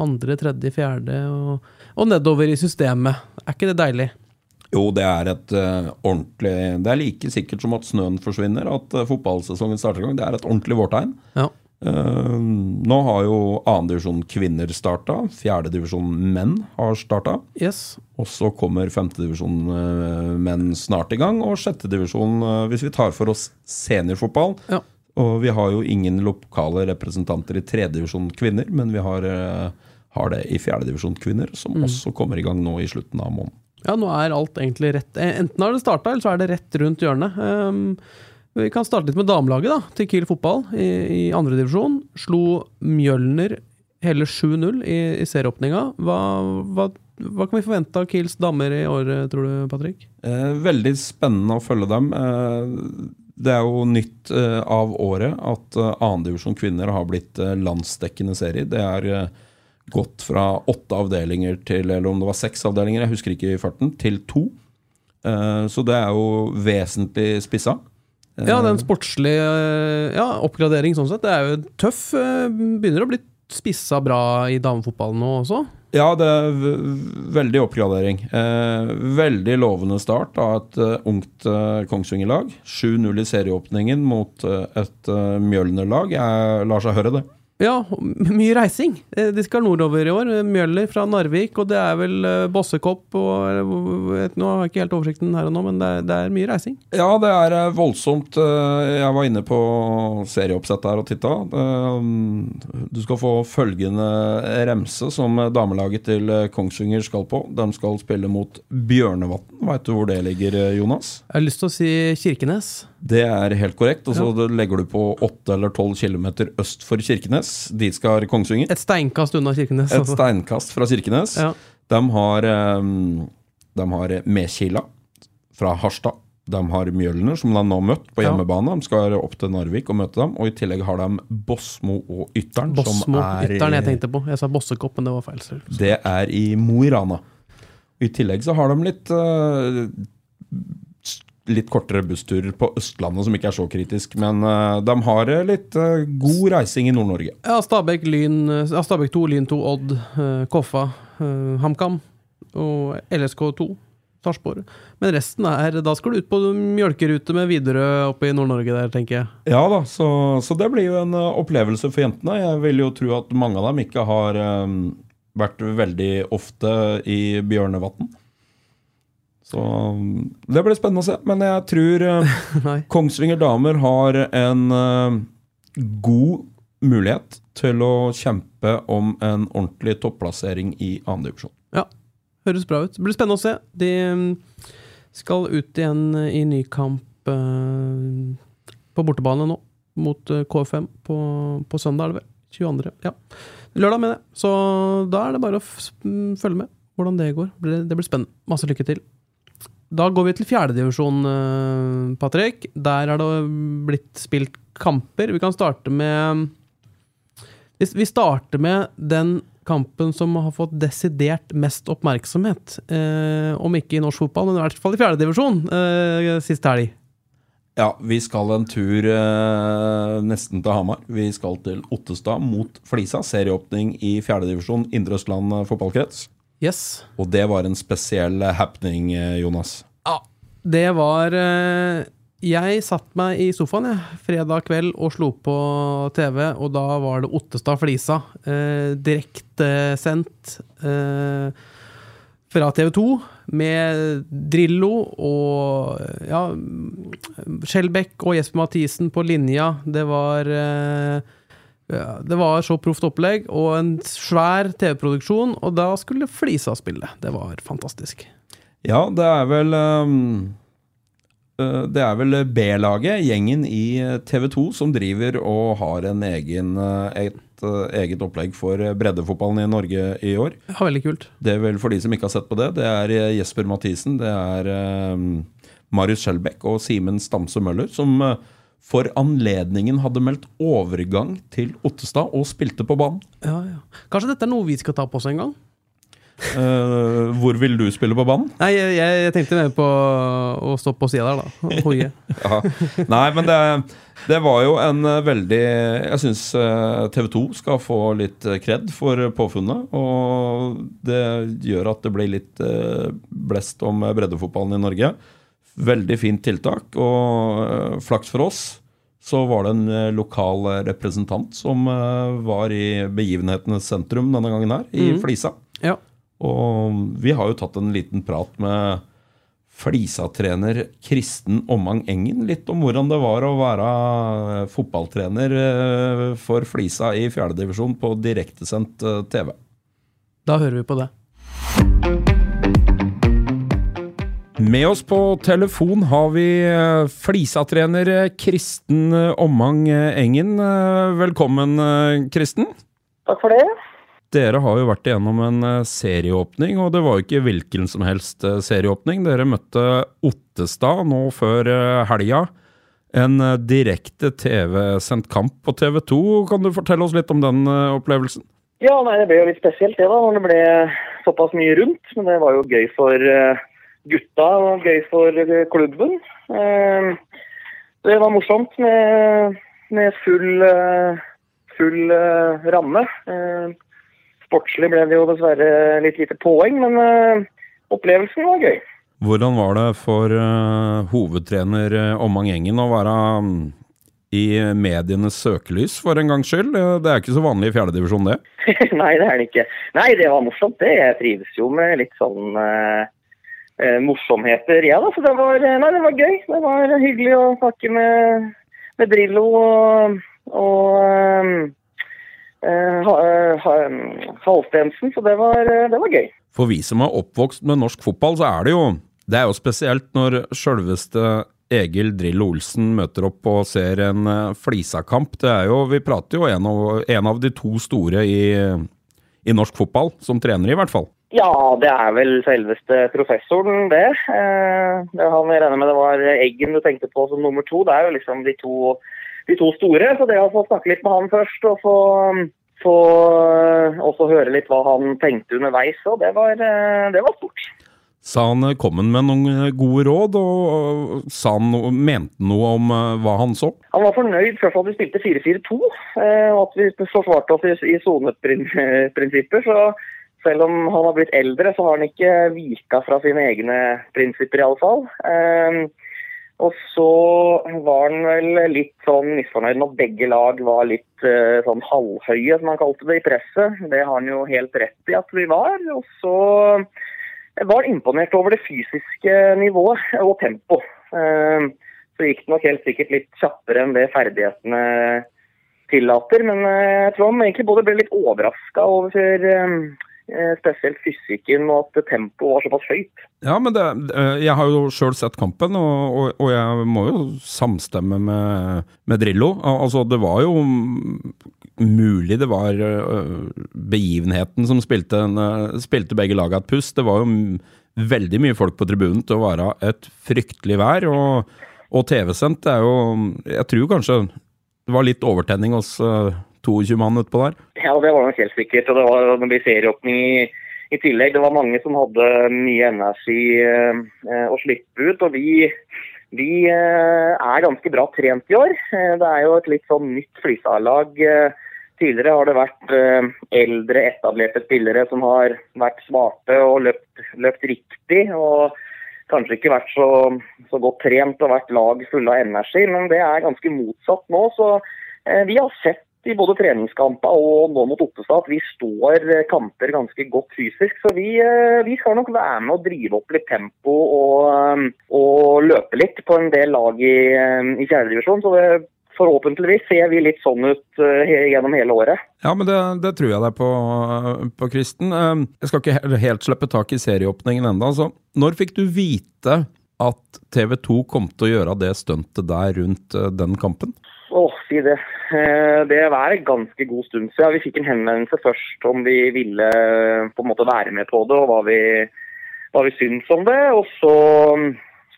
andre, tredje, fjerde og, og nedover i systemet. Er ikke det deilig? Jo, det er et uh, ordentlig Det er like sikkert som at snøen forsvinner, at uh, fotballsesongen starter i gang. Det er et ordentlig vårtegn. Ja. Uh, nå har jo annendivisjon kvinner starta. Fjerdedivisjon menn har starta. Yes. Og så kommer femtedivisjon uh, menn snart i gang, og sjettedivisjon uh, hvis vi tar for oss seniorfotball. Ja. Og vi har jo ingen lokale representanter i tredjedivisjon kvinner, men vi har, uh, har det i fjerdedivisjon kvinner, som mm. også kommer i gang nå i slutten av måneden. Ja, nå er alt egentlig rett Enten har det starta, eller så er det rett rundt hjørnet. Um, vi kan starte litt med damelaget da, til Kiel fotball i, i andredivisjon. Slo Mjølner hele 7-0 i, i serieåpninga. Hva, hva, hva, kan vi forvente av Kiels damer i år, tror du, Patrick? Eh, veldig spennende å følge dem. Eh, det er jo nytt eh, av året at eh, annendivisjon kvinner har blitt eh, landsdekkende serie. Det er gått fra åtte avdelinger til eller om det var seks avdelinger, jeg husker ikke i farten, til to. Så det er jo vesentlig spissa. Ja, den sportslige ja, oppgradering sånn sett. Det er jo tøff. Begynner å bli spissa bra i damefotballen nå også? Ja, det er veldig oppgradering. Eh, veldig lovende start av et uh, ungt uh, Kongsvinger-lag. 7-0 i serieåpningen mot uh, et Mjølner-lag. Jeg lar seg høre det. Ja, mye reising. Eh, De skal nordover i år. Mjøller fra Narvik, og det er vel eh, Bossekopp og vet, Nå har jeg ikke helt oversikten her og nå, men det er, det er mye reising. Ja, det er eh, voldsomt. Jeg var inne på serieoppsettet her og titta. Du skal få følgende remse som damelaget til Kongsvinger skal på. De skal spille mot Bjørnevatn. Veit du hvor det ligger, Jonas? Jeg har lyst til å si Kirkenes. Det er helt korrekt. Og så legger du på 8 eller 12 km øst for Kirkenes. Dit skal Kongsvinger. Et steinkast unna Kirkenes. Et altså. steinkast fra Kirkenes. Ja. De har, eh, de har Mekila fra Harstad. De har Mjølner, som de nå har møtt på hjemmebane. De skal opp til Narvik og møte dem. Og i tillegg har de Bosmo og Ytteren, Bosmo, er Ytteren jeg tenkte på. Jeg sa Bossekopp, men det var feil. Så. det er i Mo i Rana. I tillegg så har de litt s- Litt kortere bussturer på Østlandet, som ikke er så kritisk. Men uh, de har eh, litt uh, god reising i Nord-Norge. Ja, Stabæk, Lyn, ja, Stabæk 2, Lyn 2, Odd, uh, Koffa, HamKam og LSK2. Sarpsborg. Men resten er Da skal du ut på mjølkerute med Widerøe oppe i Nord-Norge der, tenker jeg. Ja da, så, så det blir jo en opplevelse for jentene. Jeg vil jo tro at mange av dem ikke har um, vært veldig ofte i Bjørnevatn. Så mm, det blir spennende å se. Men jeg tror eh, Kongsvinger damer har en eh, god mulighet til å kjempe om en ordentlig topplassering i andre divisjon. Ja, høres bra ut. Det blir spennende å se. De mm, skal ut igjen eh, i ny kamp på bortebane nå, mot KFM på, på søndag, er det vel? 22. Ja. Lørdag, mener jeg. Så da er det bare å mm, følge med hvordan det går. Det blir spennende. Masse lykke til. Da går vi til fjerdedivisjon, uh, Patrick. Der er det blitt spilt kamper. Vi kan starte med vi, starter med den kampen som har fått desidert mest oppmerksomhet. Eh, om ikke i norsk fotball, men i hvert fall i fjerdedivisjon eh, sist helg. Ja, vi skal en tur eh, nesten til Hamar. Vi skal til Ottestad mot Flisa. Serieåpning i fjerdedivisjon Indre Østland eh, fotballkrets. Yes. Og det var en spesiell eh, happening, eh, Jonas. Ja, det var eh, Jeg satt meg i sofaen jeg, fredag kveld og slo på TV, og da var det Ottestad-Flisa. Eh, Direktesendt eh, fra TV 2 med Drillo og ja, Skjelbekk og Jesper Mathisen på linja. Det var eh, ja, det var så proft opplegg og en svær TV-produksjon, og da skulle Flisa spille. Det var fantastisk. Ja, det er vel eh, Det er vel B-laget, gjengen i TV 2, som driver og har en egen, eh, et eh, eget opplegg for breddefotballen i Norge i år. Ja, veldig kult. Det er vel for de som ikke har sett på det. Det er eh, Jesper Mathisen, det er um, Marius Skjelbæk og Simen Stamse Møller som eh, for anledningen hadde meldt overgang til Ottestad og spilte på banen. Ja, ja. Kanskje dette er noe vi skal ta på oss en gang? Uh, hvor vil du spille på banen? Nei, jeg, jeg, tenkte mer på å stå på sida der, da. Hoie. Ja. Nei, men det, det var jo en eh, veldig Jeg syns TV 2 skal få litt eh, kred for påfunnet. Og det gjør at det blir litt eh, blest om breddefotballen i Norge. Veldig fint tiltak, og eh, flaks for oss. Så var det en eh, lokal representant som eh, var i begivenhetenes sentrum denne gangen her, i mm. Flisa. Ja. Og vi har jo tatt en liten prat med Flisa-trener Kristen Ommang Engen. Litt om hvordan det var å være fotballtrener for Flisa i fjerdedivisjon på direktesendt TV. Da hører vi på det. Med oss på telefon har vi eh, Flisa-trener Kristen Ommang Engen. Eh, Velkommen, eh, Kristen. Takk for det. Dere har jo vært igjennom en eh, serieåpning, og det var jo ikke hvilken som helst eh, serieåpning. Dere møtte Ottestad nå før eh, helga. En eh, direkte TV-sendt kamp på TV 2. Kan du fortelle oss litt om den eh, opplevelsen? Ja, nei, Det ble jo litt spesielt det da, når det ble såpass mye rundt. Men det var jo gøy for eh, gutta og gøy for eh, klubben. Eh, Det var morsomt med, med full, eh, full ramme. Sportslig ble det jo dessverre litt lite poeng, men opplevelsen var gøy. Hvordan var det for hovedtrener Omang Engen å være mm, i medienes søkelys for en gangs skyld. Det er ikke så vanlig i fjerdedivisjon, det. Nei, det er det ikke. Nei, det var morsomt, det. Jeg trives jo med litt sånn eh, eh, morsomheter, ja, da. Så det var, eh, nei, det var gøy. Det var hyggelig å snakke med, med Drillo og, og eh, eh, ha, Halstensen, så det var, eh, det var gøy. For vi som er oppvokst med norsk fotball, så er det jo Det er jo spesielt når sjølveste Egil Drillo Olsen møter opp og ser en Flisa-kamp. Det er jo, Vi prater jo en av, en av de to store i, i norsk fotball, som trener i hvert fall. Ja, det er vel selveste professoren, det. Eh, det han regner med det var Eggen du tenkte på som nummer to. Det er jo liksom de to, de to store. Så det å få snakke litt med han først, og få, få også høre litt hva han tenkte underveis, og det var, eh, det var stort. Sa han eh, kom han med noen gode råd, og sa han noe, mente noe om hva han så? Han var fornøyd først at vi spilte 4-4-2, eh, og at vi forsvarte oss i- i soneprinsipper. Så selv om han har blitt eldre, så har han ikke vika fra sine egne prinsipper, iallfall. Eh, og så var han vel litt sånn misfornøyd at begge lag var litt eh, sånn halvhøye, som han kalte det, i presset. Det har han jo helt rett i at vi var. Og så var han imponert over det fysiske nivået og tempo. Eh, Så gikk det nok helt sikkert litt kjappere enn det ferdighetene tillater. Men eh, jeg tror han egentlig både ble litt overraska over eh, eh, spesielt fysikken og at tempoet var såpass høyt. Ja, men det, eh, jeg har jo sjøl sett kampen, og, og, og jeg må jo samstemme med, med Drillo. Altså, det var jo mulig det var øh, begivenheten som spilte, spilte begge laga et pust. Det var jo veldig mye folk på tribunen til å være et fryktelig vær, og, og TV-sendt er jo Jeg tror kanskje det var litt overtenning hos 22 mann utpå der. Ja, det var nok helt sikkert. Og det var det blir serieåpning i, i tillegg. Det var mange som hadde mye energi eh, eh, å slippe ut. Og vi, vi eh, er ganske bra trent i år. Eh, det er jo et litt sånn nytt Flisa-lag. Eh, tidligere har det vært eldre, etablerte spillere som har vært smarte og løpt, løpt riktig. og kanskje ikke vært så, så godt trent og vært lag fulle av energi, men det er ganske motsatt nå. Så eh, vi har sett i både treningskamper og nå mot Ottestad at vi står eh, kamper ganske godt fysisk. Så vi, eh, vi skal nok være med å drive opp litt tempo og, eh, og løpe litt på en del lag i, i fjerdedivisjon. Så det, forhåpentligvis ser vi litt sånn ut gjennom hele året. Ja, men det, det tror jeg deg på, på Kristen. Jeg skal ikke helt slippe tak i serieåpningen enda. Altså, når fikk du vite at TV 2 kom til å gjøre det stuntet der rundt den kampen? Åh, si det. Eh, Det var en ganske god stund siden. Vi fikk en henvendelse først om vi ville eh, på en måte være med på det, og hva vi, hva vi syns om det. Og så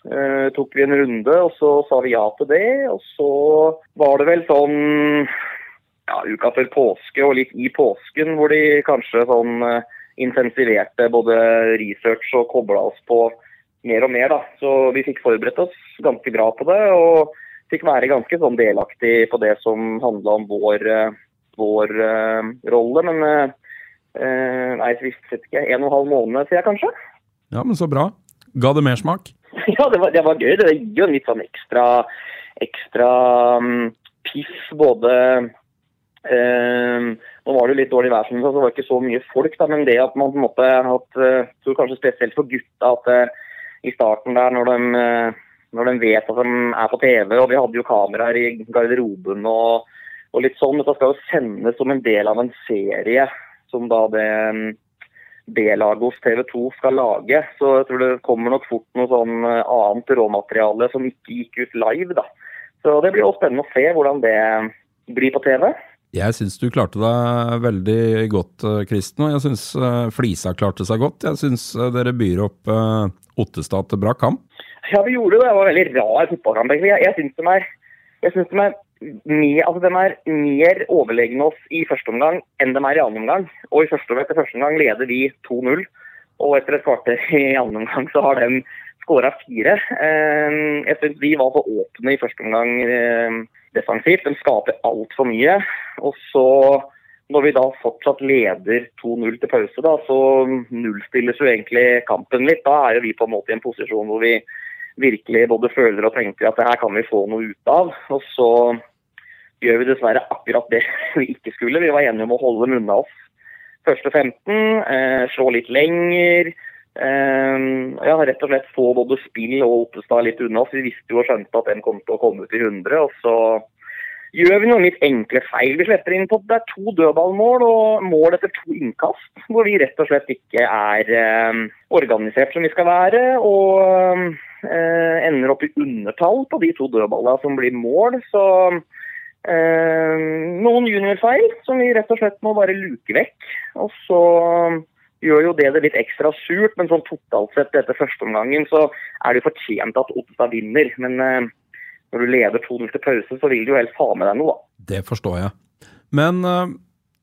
uh, tok vi en runde, og så sa vi ja til det. Og så var det vel sånn ja, uka før påske og litt i påsken hvor de kanskje sånn uh, intensiverte både research og kobla oss på mer og mer. da. Så vi fikk forberedt oss ganske bra på det. og fikk være ganske sånn delaktig på det som handla om vår, eh, vår uh, rolle. Men eh, nei, så visste jeg ikke. En og en halv måned sier jeg kanskje? Ja, men så bra. Ga det mersmak? ja, det var, det var gøy. Det gir jo en litt sånn ekstra, ekstra um, piff. Både Uh, Nå var det jo litt dårlig vær, så det var ikke så mye folk. Da, men det at man på en måte hatt, uh, tror kanskje spesielt for gutta at uh, i starten der, når de, når de vet at de er på TV, og vi hadde jo kameraer i garderoben og, og litt sånn, dette skal jo sendes som en del av en serie som da det mm, B-laget hos TV 2 skal lage. Så jeg tror det kommer nok fort noe sånn eh, annet råmateriale som ikke gikk ut live, da. Så det blir jo spennende å se hvordan det blir på TV. Jeg syns du klarte deg veldig godt, eh, Kristen. Og jeg syns eh, Flisa klarte seg godt. Jeg syns dere byr opp Ottestad til bra kamp. Ja, vi gjorde det. Det var en veldig rar fotballkamp. egentlig. Jeg, jeg syns de er, jeg synes de er, mer, altså de er mer overlegne oss i første omgang enn de er i annen omgang. Og i første, etter første omgang leder vi 2-0. Og etter et kvarter i annen omgang så har de skåra fire. Eh, Jeg syns vi var for åpne i første omgang eh, defensivt. De skaper altfor mye. Og så, når vi da fortsatt leder 2-0 til pause, da, så nullstilles jo egentlig kampen litt. Da er jo vi på en måte i en posisjon hvor vi virkelig både føler og tenker at det her kan vi få noe ut av. Og så gjør vi dessverre akkurat det vi ikke skulle. Vi var enige om å holde dem unna oss første 15, eh, slå litt lenger. Eh, ja, rett og slett få både spill og Ottestad litt unna oss. Vi visste jo og skjønte at den kom til å komme ut i 100. og så gjør vi noen litt enkle feil. Vi slipper inn på det er to dødballmål og mål etter to innkast, hvor vi rett og slett ikke er eh, organisert som vi skal være. Og eh, ender opp i undertall på de to dødballene som blir mål. Så Eh, noen juniorfeil som vi rett og slett må bare luke vekk. Og så gjør jo det det litt ekstra surt, men sånn totalt sett etter førsteomgangen så er det jo fortjent at Oppstad vinner. Men eh, når du leder 2-0 til pause, så vil du jo helst ha med deg noe, da. Det forstår jeg. Men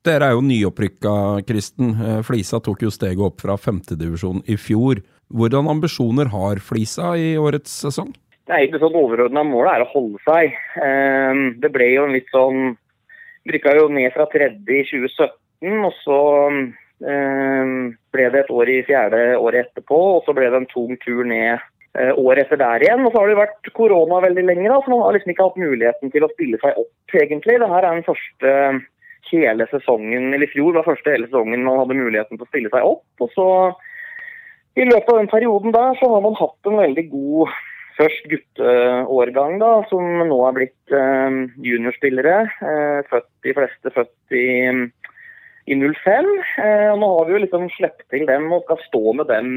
dere er jo nyopprykka, Kristen. Uh, Flisa tok jo steget opp fra femtedivisjon i fjor. Hvordan ambisjoner har Flisa i årets sesong? Det er ikke sånn overordna målet er å holde seg. Um, det ble jo en litt sånn Rykka jo ned fra tredje i 2017, og så um, ble det et år i fjerde året etterpå, og så ble det en tung tur ned uh, året etter der igjen. Og så har det vært korona veldig lenge, da, så man har liksom ikke hatt muligheten til å spille seg opp, egentlig. Det her er den første hele sesongen, eller i fjor var første hele sesongen man hadde muligheten til å stille seg opp. Og så i løpet av den perioden der så har man hatt en veldig god først gutteårgang, da, som nå er blitt eh, juniorspillere. Eh, født, de fleste født i, i 05. Eh, og nå har vi jo liksom sluppet til dem og skal stå med dem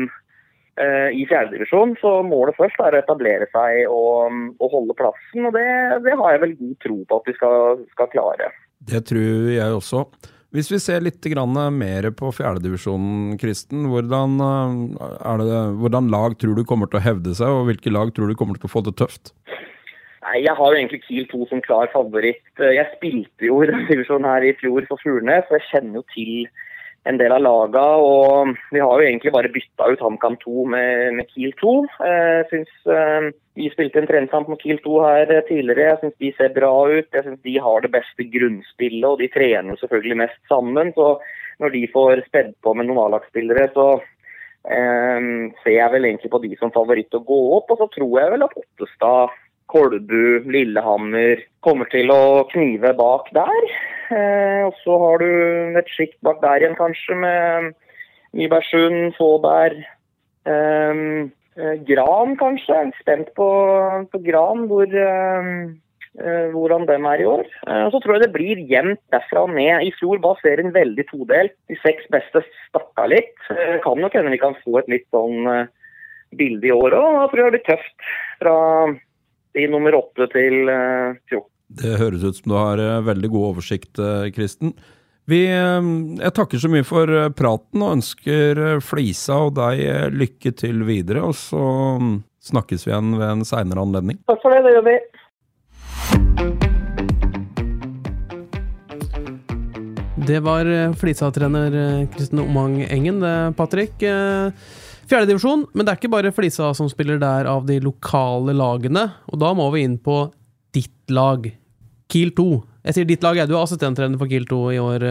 eh, i fjerdedivisjon. Så målet først er å etablere seg og, og holde plassen. Og det, det, har jeg vel god tro på at vi skal, skal klare. Det tror jeg også. Hvis vi ser litt mer på fjerdedivisjonen, Kristen. Hvordan, det, hvordan lag tror du kommer til å hevde seg, og hvilke lag tror du kommer til å få det tøft? Nei, Jeg har jo egentlig Kiel 2 som klar favoritt. Jeg spilte jo i denne divisjonen her i fjor for Furnes, så jeg kjenner jo til en del av laga, og Vi har jo egentlig bare bytta ut HamKam 2 med, med, Kiel 2. Jeg syns uh, vi spilte en treningskamp mot Kiel 2 her tidligere. Jeg syns de ser bra ut. Jeg syns de har det beste grunnspillet, og de trener selvfølgelig mest sammen. Så når de får spedd på med noen A-lagsspillere, så eh, ser jeg vel egentlig på de som favoritt å gå opp. Og så tror jeg vel at Ottestad Kolbu, Lillehammer kommer til å knive bak der. Eh, og så har du et sjikt bak der igjen, kanskje, med Nybergsund, Fåberg. Eh, eh, Gran, kanskje. Spent på, på Gran, hvor, eh, eh, hvordan dem er i år. Eh, og så tror jeg det blir jevnt derfra og ned. I fjor var serien veldig todelt. De seks beste stakka litt. kan nok hende vi kan få et litt sånn bilde i år òg. Da tror jeg det blir tøft fra i nummer 8 til 14. Eh, det høres ut som du har eh, veldig god oversikt, eh, Kristen. Vi, jeg takker så mye for praten og ønsker Flisa og deg lykke til videre. Og så mm, snakkes vi igjen ved en seinere anledning. Takk for det, det gjør vi. Det var Flisa-trener Kristen Omang Engen, det, Patrick. Fjerdedivisjon, men det er ikke bare Flisa som spiller der av de lokale lagene. Og da må vi inn på ditt lag, Kiel 2. Jeg sier ditt lag, jeg. Du er assistenttrener for Kiel 2 i år.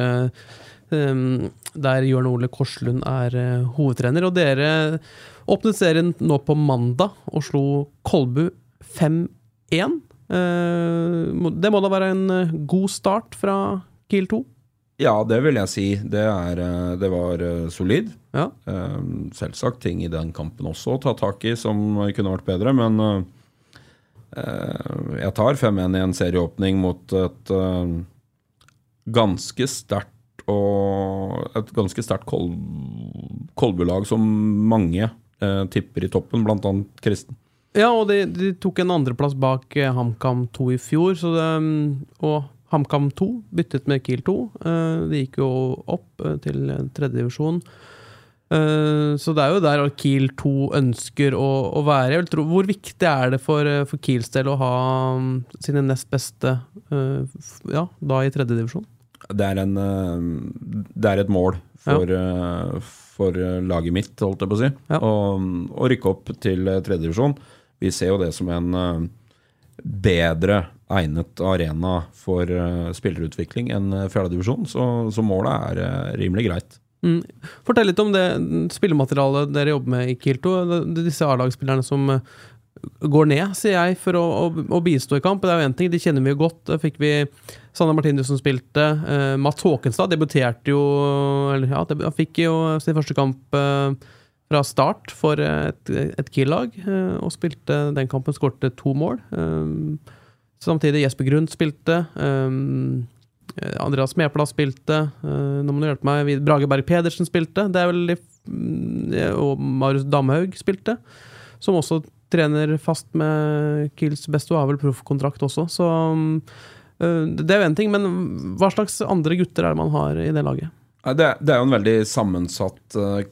Um, der Jørn Ole Korslund er uh, hovedtrener. Og dere åpnet serien nå på mandag og slo Kolbu 5-1. Uh, det må da være en god start fra Kiel 2? Ja, det vil jeg si. Det, er, eh, det var eh, solid. Ja. Eh, selvsagt ting i den kampen også å ta tak i som kunne vært bedre, men jeg tar 5-1 i en serieåpning mot et ganske sterkt og et ganske sterkt kol Kolbu-lag som mange tipper i toppen, bl.a. Kristen. Ja, og de, de tok en andreplass bak HamKam 2 i fjor, så det, og HamKam 2 byttet med Kiel 2. Eh, de gikk jo opp eh, til tredjedivisjon. Eh, så det er jo der Kiel 2 ønsker å, å være. Jeg vil tro, hvor viktig er det for, for Kiels del å ha mm, sine nest beste ja, da i tredjedivisjon? Det, er det er et mål for, ja. for laget mitt, holdt jeg på å si, ja. å, å rykke opp til tredjedivisjon. Vi ser jo det som en bedre egnet arena for uh, spillerutvikling enn uh, fjerdedivisjon, så, så målet er uh, rimelig greit. Mm. Fortell litt om det spillematerialet dere jobber med i Kilto. Disse A-lagsspillerne som går ned, sier jeg, for å, å, å bistå i kamp. Det er jo én ting, de kjenner vi jo godt. Fikk vi Sanne Martinus som spilte. Eh, Mats Håkenstad debuterte jo Eller ja, han fikk jo sin første kamp eh, fra start for et, et Kiel-lag, eh, og spilte den kampen, skårte to mål. Eh, samtidig Jesper Grund spilte. eh, Andreas Smeplass spilte. nå må du hjelpe meg. Brage Berg Pedersen spilte. Det er vel mm, Og Marius Damhaug spilte. Som også trener fast med Kiels Besto, har vel proffkontrakt også. Så det er jo én ting, men hva slags andre gutter er det man har i det laget? Det, er jo en veldig sammensatt eh,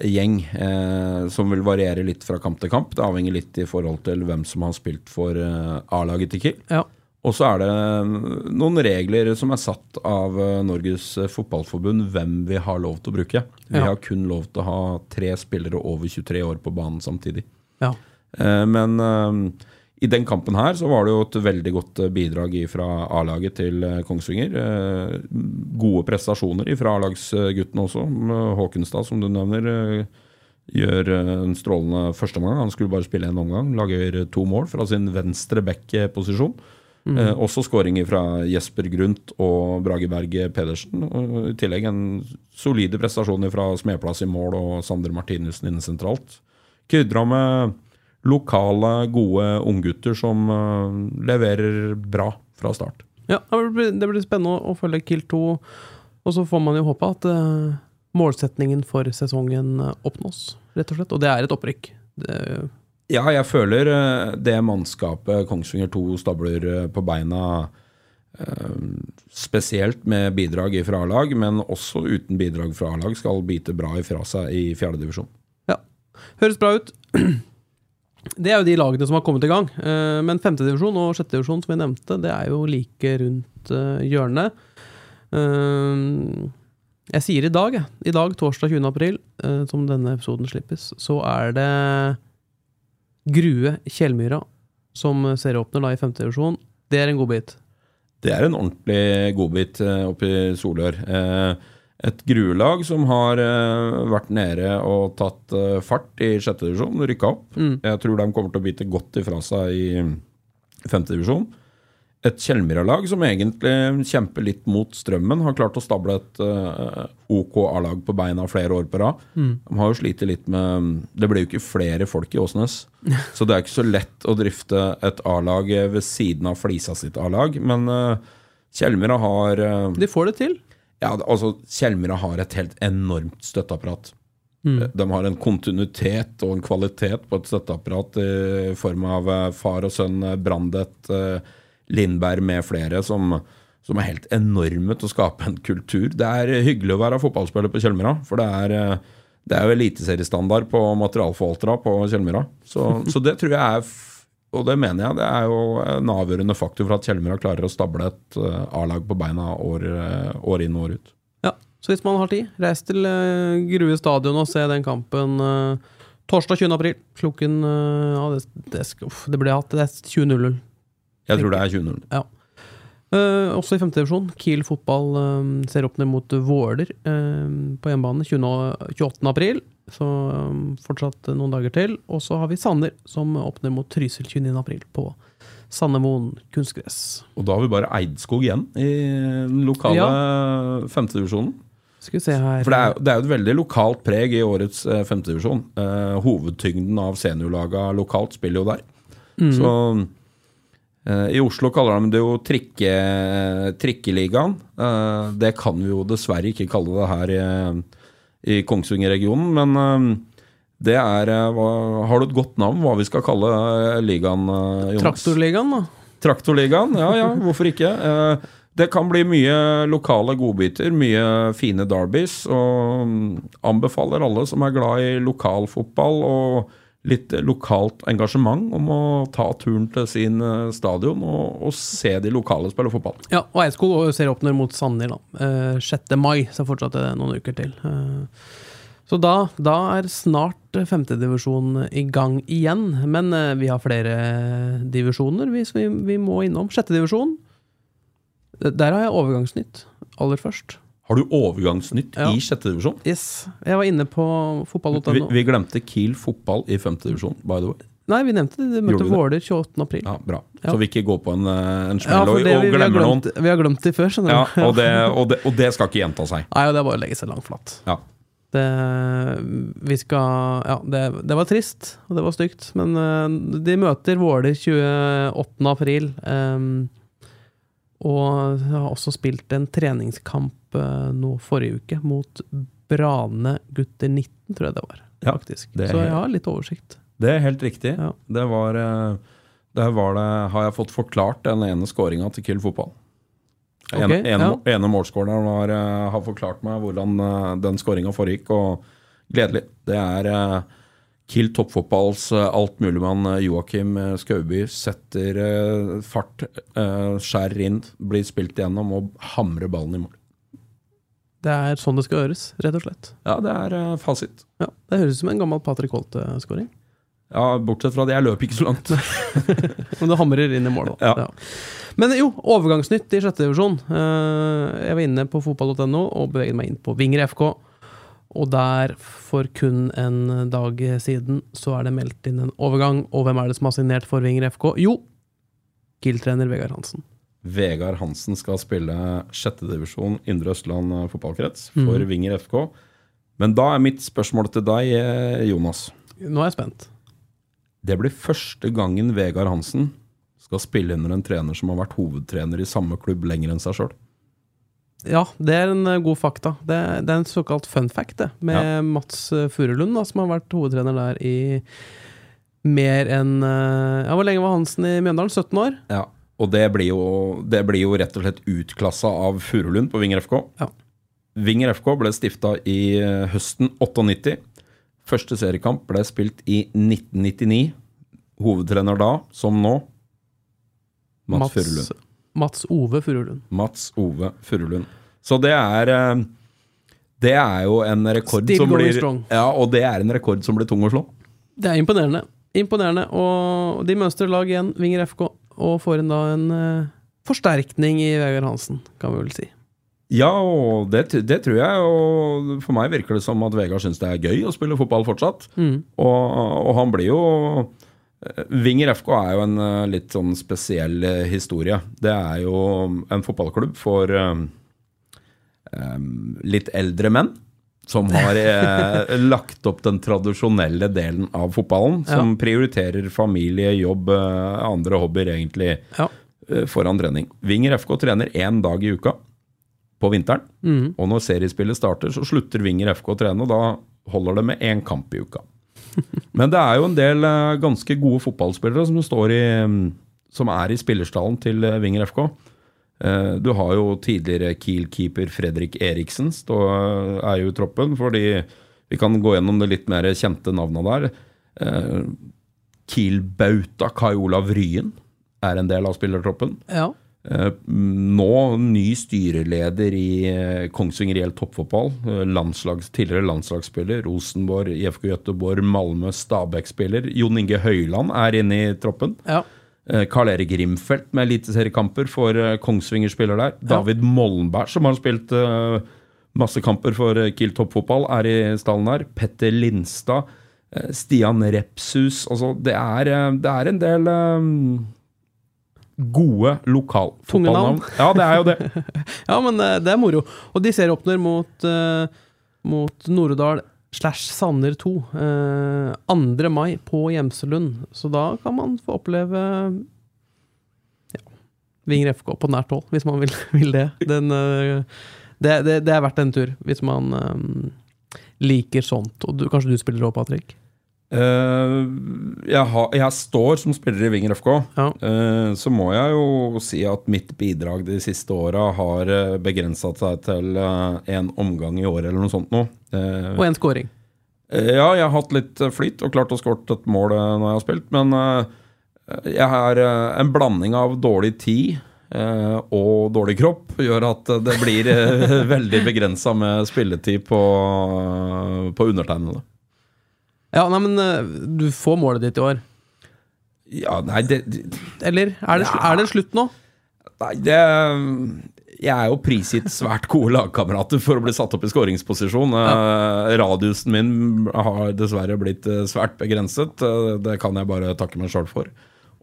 kampgjeng, eh, som vil variere litt fra kamp til kamp. Det avhenger litt i forhold til hvem som har spilt for eh, A-laget til Kiel. Ja. Og så er det noen regler som er satt av eh, Norges Fotballforbund hvem vi har lov til å bruke. Vi Ja. har kun lov til å ha tre spillere over 23 år på banen samtidig. Ja. Eh, Men eh, i den kampen her så var det jo et veldig godt eh, bidrag fra A-laget til eh, Kongsvinger. Eh, Gode prestasjoner fra A-lagsguttene også. Håkenstad, som du nevner, gjør en strålende førsteomgang. Han skulle bare spille en omgang. Lager to mål fra sin venstre back-posisjon. Eh, også skåringer fra Jesper Grundt og Brage Berg Pedersen. Og I tillegg en solide prestasjon fra Smedplass i mål og Sander Martinussen inne sentralt. Krydra med lokale, gode unggutter som eh, leverer bra fra start. Ja, det blir, det blir spennende å følge Kill 2. Og så får man jo håpe at uh, målsetningen for sesongen eh, oppnås, rett og slett. Og det er et opprykk. Det, Ja, jeg føler det mannskapet Kongsvinger 2 stabler på beina spesielt med bidrag fra A-lag, men også uten bidrag fra A-lag, skal bite bra ifra seg i fjerdedivisjon. ja. Høres bra ut. Det er jo de lagene som har kommet i gang. Eh, Men femtedivisjon og sjettedivisjon, som jeg nevnte, det er jo like rundt eh, hjørnet. Eh, Jeg sier i dag. I dag, torsdag 20. april, som denne episoden slippes, så er det Grue Kjellmyra som serieåpner da i femtedivisjon. Det er en godbit. Det er en ordentlig godbit oppe i Solør. Eh, et gruelag som har uh, vært nede og tatt uh, fart i sjette divisjon, rykka opp. Jeg tror de kommer til å bite godt ifra seg i femte divisjon. Et Kjellmyra-lag som egentlig kjemper litt mot strømmen, har klart å stable et uh, OK A-lag på beina flere år på rad. De har jo slitt litt med Det ble jo ikke flere folk i Åsnes, så det er ikke så lett å drifte et A-lag ved siden av Flisa sitt A-lag. Men Kjellmyra har De får det til. Ja, altså Kjellmyra har et helt enormt støtteapparat. De har en kontinuitet og en kvalitet på et støtteapparat i form av eh, far og sønn eh, Brandet, eh, Lindberg med flere, som, som er helt enorme til å skape en kultur. Det er hyggelig å være fotballspiller på Kjellmyra, for det er, eh, det er jo eliteseriestandard på materialforvaltere på Kjellmyra. Så, så det tror jeg er og det mener jeg, det er jo en avgjørende faktor for at Kjellmyra klarer å stable et eh, A-lag på beina år, eh, år inn og år ut. Ja, Så hvis man har tid, reis til uh, Grue stadion og se den kampen eh, torsdag 20. april. Klokken eh, ja, det, det, uff, det ble hatt. Det er 20.00. Jeg tror det er 20-0. Ja. Eh, også i femte divisjon. Kiel fotball um, ser opp ned mot Våler um, på hjemmebane 20 28. april. Så um, fortsatt noen dager til. Og så har vi Sander, som åpner mot Trysil 29. april på Sandemoen kunstgress. Og da har vi bare Eidskog igjen i den lokale femtedivisjonen. Skal vi se her For det er, det er jo et veldig lokalt preg i årets eh, femtedivisjon. Uh, hovedtyngden av seniorlaga lokalt spiller jo der. Så eh, I Oslo kaller de det jo trikke, trikkeligaen. Eh, det kan vi jo dessverre ikke kalle det her i, i Kongsvinger-regionen, men eh, det er eh, Har du et godt navn hva vi skal kalle eh, ligaen, eh, Jonas? Traktorligaen, da. Traktorligaen, ja ja, hvorfor ikke? Eh, Det kan bli mye lokale godbiter, mye fine derbys, og mm, anbefaler alle som er glad i lokalfotball og litt lokalt engasjement, om å ta turen til sin eh, stadion og, og se de lokale spille fotball. Ja, og Eidskog serieåpner mot Sanner da. Eh, 6. mai, så fortsatt er det noen uker til. Eh, så da, da er snart femtedivisjon i gang igjen. Men eh, vi har flere divisjoner hvis vi, vi må innom. Sjettedivisjon. Der har jeg overgangsnytt aller først. Har du overgangsnytt Ja. i sjette divisjon? Yes. Jeg var inne på Vi, fotball.no. vi glemte Kiel fotball i femte divisjon, by the way. Nei, vi nevnte det. De møtte? Våler 28. april. Ja, bra. Ja. Så vi ikke går på en, eh, en smell ja, og, og glemmer vi, glemt, noen. vi har glemt det før, skjønner Ja, du. og det, og, det, og, det, skal ikke gjenta seg. Nei, og det er bare å legge seg langt flatt. Ja. Det, vi skal Ja, det, det var trist, og det var stygt, men uh, de møter Våler 28. april. Um, og har også spilt en treningskamp uh, nå forrige uke mot Brane gutter 19, tror jeg det var. Ja, faktisk. det Så jeg har litt oversikt. Det er helt riktig. Ja. Det var, eh, der var det, har jeg fått forklart den ene skåringa til Kill fotball. En, okay, en, ja. ene målskåreren har, eh, har forklart meg hvordan eh, den skåringa foregikk, og gledelig. Det er Kill toppfotballs eh, altmuligmann eh, Joakim eh, Skauby setter eh, fart, eh, skjærer inn, blir spilt igjennom og hamrer ballen i mål. Det er sånn det skal gjøres, rett og slett. Ja, det er uh, fasit. Ja, Det høres ut som en gammel Patrick Holte-skåring. Ja, Bortsett fra det, jeg løp ikke så langt. Men du hamrer inn i mål, da. Ja. Men jo, overgangsnytt i sjette divisjon. Uh, Jeg var inne på fotball.no og beveget meg inn på Vinger FK. Og der, for kun en dag siden, så er det meldt inn en overgang. Og hvem er det som har signert for Vinger FK? Jo, Kiel-trener Vegard Hansen. Vegard Hansen skal spille sjettedivisjon Indre Østland eh, fotballkrets for mm. Vinger FK. Men da er mitt spørsmål til deg, eh, Jonas. Nå er jeg spent. Det blir første gangen Vegard Hansen skal spille under en trener som har vært hovedtrener i samme klubb lenger enn seg sjøl. Ja, det er en eh, god fakta. Det, det er en såkalt fun fact, det. Med Mats eh, Furulund, som har vært hovedtrener der i mer enn Ja, hvor lenge var Hansen i Mjøndalen? 17 år? Ja, og det blir, jo, det blir jo rett og slett utklassa av Furulund på Vinger FK. Ja. Vinger FK ble stifta i eh, høsten 98. Første seriekamp ble spilt i 1999. Hovedtrener da, som nå, Mats, Furulund. Mats Ove Furulund. Mats Ove Furulund. Så det er eh, Det er jo en rekord Still som blir strong. Ja, og det er en rekord som blir tung å slå. Det er imponerende. Imponerende. Og de mønstrer lag igjen, Vinger FK, og får en da en eh, forsterkning i Vegard Hansen, kan vi vel si. Ja, og det, det tror jeg. Og for meg virker det som at Vegard syns det er gøy å spille fotball fortsatt. Mm. Og, og han blir jo eh, Vinger FK er jo en eh, litt sånn spesiell historie. Det er jo en fotballklubb for eh, eh, litt eldre menn. Som har eh, lagt opp den tradisjonelle delen av fotballen. Som prioriterer familie, jobb, eh, andre hobbyer egentlig Ja. eh, foran trening. Vinger FK trener én dag i uka på vinteren. Mm. Og når seriespillet starter, så slutter Vinger FK å trene, og da holder det med én kamp i uka. Men det er jo en del eh, ganske gode fotballspillere som står i mm, Som er i spillerstallen til Vinger FK. Eh, Du har jo tidligere Kiel-keeper Fredrik Eriksen stå, er jo i troppen, fordi vi kan gå gjennom det litt mer kjente navna der. Eh, Kiel-bauta Kai Olav Ryen er en del av spillertroppen. Ja. Eh, Nå ny styreleder i Kongsvinger IL toppfotball. Landslags, tidligere landslagsspiller. Rosenborg, IFK Göteborg, Malmö, Stabæk-spiller. Jon Inge Høyland er inne i troppen. ja. Eh, Karl Erik Grimfeldt med eliteseriekamper for eh, Kongsvinger spiller der. David Mollenberg, som har spilt eh, masse kamper for Kiel toppfotball, er i stallen her. Petter Lindstad. Stian Repshus. Altså, det er, det er en del um, gode lokalfotballnavn. Ja, det er jo det. ja, men det er moro. Og de serieåpner mot, uh, mot Nord-Odal slash Sanner 2 eh, 2. mai på Gjemselund. Så da kan man få oppleve ja, Vinger FK på nært hold, hvis man vil, vil det. Den, eh, det, det. Det er verdt en tur, hvis man eh, liker sånt. Og du, kanskje du spiller òg, Patrick? Eh, jeg, har, jeg står som spiller i Vinger FK. Ja. Eh, så må jeg jo si at mitt bidrag de siste åra har uh, begrensa seg til én en omgang i året eller noe sånt noe. Eh, Og en scoring. eh, ja, jeg har hatt litt eh, flyt og klart å skåre et mål eh, når jeg har spilt, men eh, jeg har eh, en blanding av dårlig tid eh, og dårlig kropp gjør at det blir eh, veldig begrensa med spilletid på, på undertegnede. Ja, nei, men eh, du får målet ditt i år. Ja, nei, det, det Eller er det, Ja. er det slutt nå? Nei, det Jeg er jo prisgitt svært gode lagkamerater for å bli satt opp i skåringsposisjon. Ja. Radiusen min har dessverre blitt eh, svært begrenset. Eh, Det kan jeg bare takke meg sjøl for.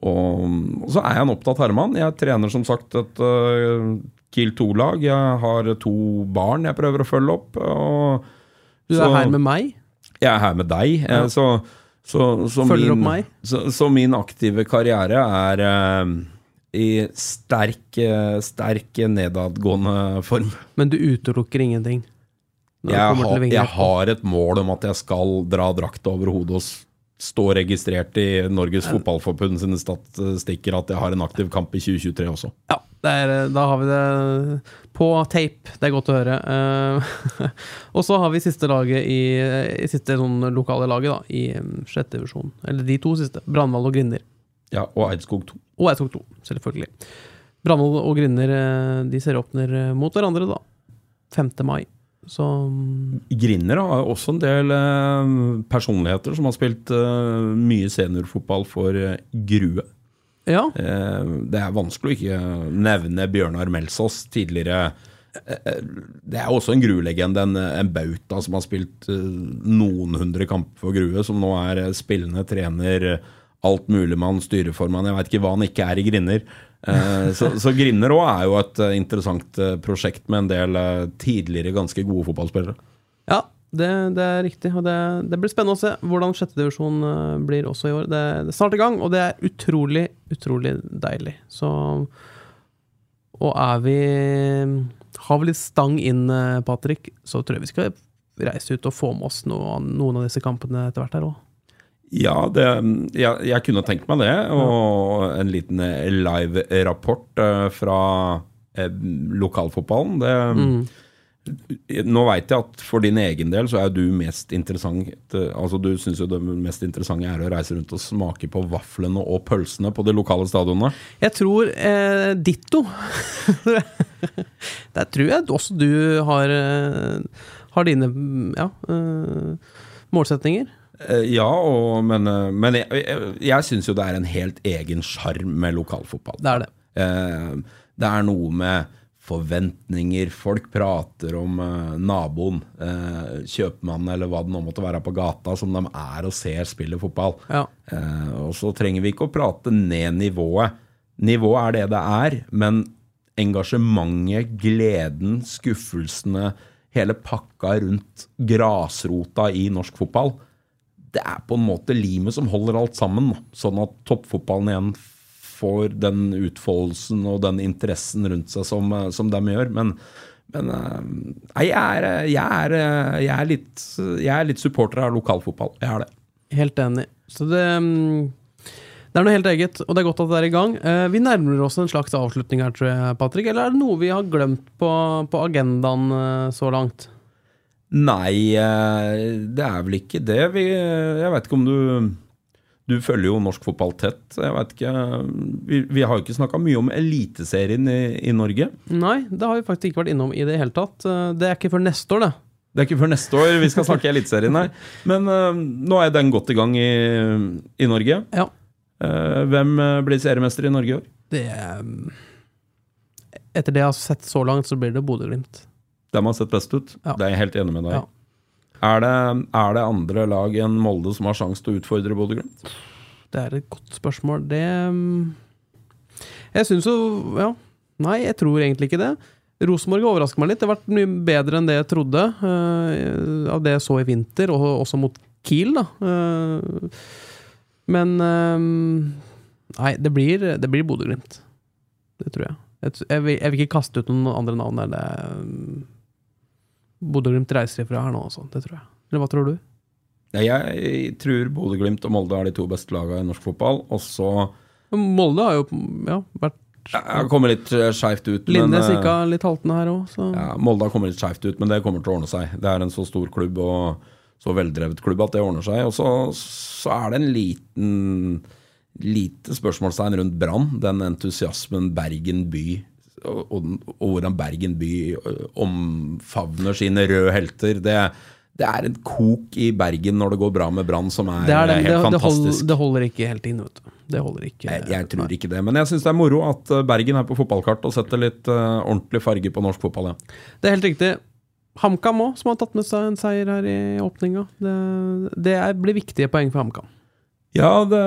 Og, og så er jeg en opptatt herremann. Jeg trener som sagt et uh, Kiel 2-lag. Jeg har to barn jeg prøver å følge opp. Og, Du er så- her med meg. Jeg er her med deg. Ja. Så, så, så, min. Så, min aktive karriere er eh, i sterk, eh, sterk nedadgående form. Men du utelukker ingenting. Jeg har, jeg har et mål om at jeg skal dra drakta over hodet og stå registrert i Norges Fotballforbund sine statistikker at jeg har en aktiv kamp i 2023 også. Ja, er, da har vi det på tape. Det er godt å høre. Eh, og så har vi siste laget i, i siste sånn lokale laget da, i sjette divisjon. Eller de to siste. Brandval og Grinder. Ja, Og Eidskog 2. Og Eidskog 2, selvfølgelig. Brandval og Grinder eh, de serieåpner åpner mot hverandre da. 5. mai. Så Grinder Grinner har også en del eh, personligheter som har spilt eh, mye seniorfotball for eh, Grue. Ja. Eh, Det er vanskelig å ikke nevne Bjørnar Melsås, tidligere eh, Det er også en Grue-legende, en, en bauta som har spilt eh, noen hundre kamper for Grue, som nå er eh, spillende trener, alt mulig mann, styreformann. Jeg veit ikke hva han ikke er i Grinner. Eh, Så, så Grinner òg er jo et eh, interessant eh, prosjekt med en del eh, tidligere ganske gode fotballspillere. Ja, det, det er riktig. Og det, det blir spennende å se hvordan sjette divisjon eh, blir også i år. Det, det er snart i gang, og det er utrolig, utrolig deilig. Så Og er vi Har vi litt stang inn, eh, Patrick, så tror jeg vi skal reise ut og få med oss noe, noen av disse kampene etter hvert her òg. Ja, det, jeg, jeg kunne tenkt meg det. Og en liten eh, live-rapport fra lokalfotballen. Det, Nå veit jeg at for din egen del så er du mest interessant eh, Altså Du syns jo det mest interessante er å reise rundt og smake på vaflene og pølsene på de lokale stadionene. Jeg tror eh, ditto. Der tror jeg også du har, eh, har dine ja, eh, målsetninger. Ja, og, men, men jeg, jeg, jeg syns jo det er en helt egen sjarm med lokalfotball. Det er det. Eh, det er noe med forventninger. Folk prater om eh, naboen, eh, kjøpmannen eller hva det nå måtte være på gata, som de er og ser spille fotball. Ja. Eh, og så trenger vi ikke å prate ned nivået. Nivået er det det er, men engasjementet, gleden, skuffelsene, hele pakka rundt grasrota i norsk fotball, det er på en måte limet som holder alt sammen. Sånn at toppfotballen igjen får den utfoldelsen og den interessen rundt seg som, eh, som de gjør. Men, men eh, nei, jeg, er, jeg, er, jeg, er litt, jeg er litt supporter av lokalfotball. Jeg er det. Helt enig. Så det, mm, det er noe helt eget, og det er godt at det er i gang. Eh, Vi nærmer oss en slags avslutning her, tror jeg, Patrick. Eller er det noe vi har glemt på, på agendaen eh, så langt? Nei, eh, det er vel ikke det. Vi, jeg vet ikke om du Du følger jo norsk fotball tett. Jeg vet ikke, Vi, vi har jo ikke snakka mye om Eliteserien i, i Norge. Nei, det har vi faktisk ikke vært innom i det hele tatt. Eh, Det er ikke før neste år, det. Det er ikke før neste år vi skal snakke Eliteserien her. Men uh, nå er den godt i gang i, i Norge. Ja. Uh, hvem blir seriemester i Norge i år? Det Etter det jeg har sett så langt, så blir det Bodø-Glimt. Dem har sett best ut. Ja. Det er jeg helt enig med deg i. Ja. Er, det, er det andre lag enn Molde som har sjanse til å utfordre Bodø-Glimt? Det er et godt spørsmål. Det mm, Jeg syns jo Ja. Nei, jeg tror egentlig ikke det. Rosenborg overrasker meg litt. Det har vært mye bedre enn det jeg trodde. Uh, av det jeg så i vinter, og også mot Kiel, da. Uh, men uh, Nei, det blir, det blir Bodø-Glimt. Det tror jeg. Jeg, jeg, vil, jeg vil ikke kaste ut noen andre navn mm, Bodø-Glimt reiser ifra her nå også, det tror jeg. Eller hva tror du? Jeg tror Bodø-Glimt og Molde er de to beste lagene i norsk fotball. Og så Molde har jo ja, vært Jeg kommer litt eh, skeivt ut. men, Linnes eh, gikk av litt haltende her òg, så ja, Molde har kommet litt skeivt ut, men det kommer til å ordne seg. Det er en så stor klubb og så veldrevet klubb at det ordner seg. Og så, så er det en liten lite spørsmålstegn rundt Brann. Den entusiasmen Bergen by og, og, hvordan Bergen by ø, omfavner sine røde helter. Det, det er en kok i Bergen når det går bra med Brann, som er, det, er det, helt det, det, hold, fantastisk. det holder ikke helt inn, vet du. Det holder ikke. Jeg, jeg tror ikke det, men jeg syns det er moro at eh, Bergen er på fotballkart og setter litt uh, ordentlig farge på norsk fotball. Ja. Det er helt riktig. HamKam òg, som har tatt med seg en seier her i åpninga. Det, det er, blir viktige poeng for HamKam. Ja, det,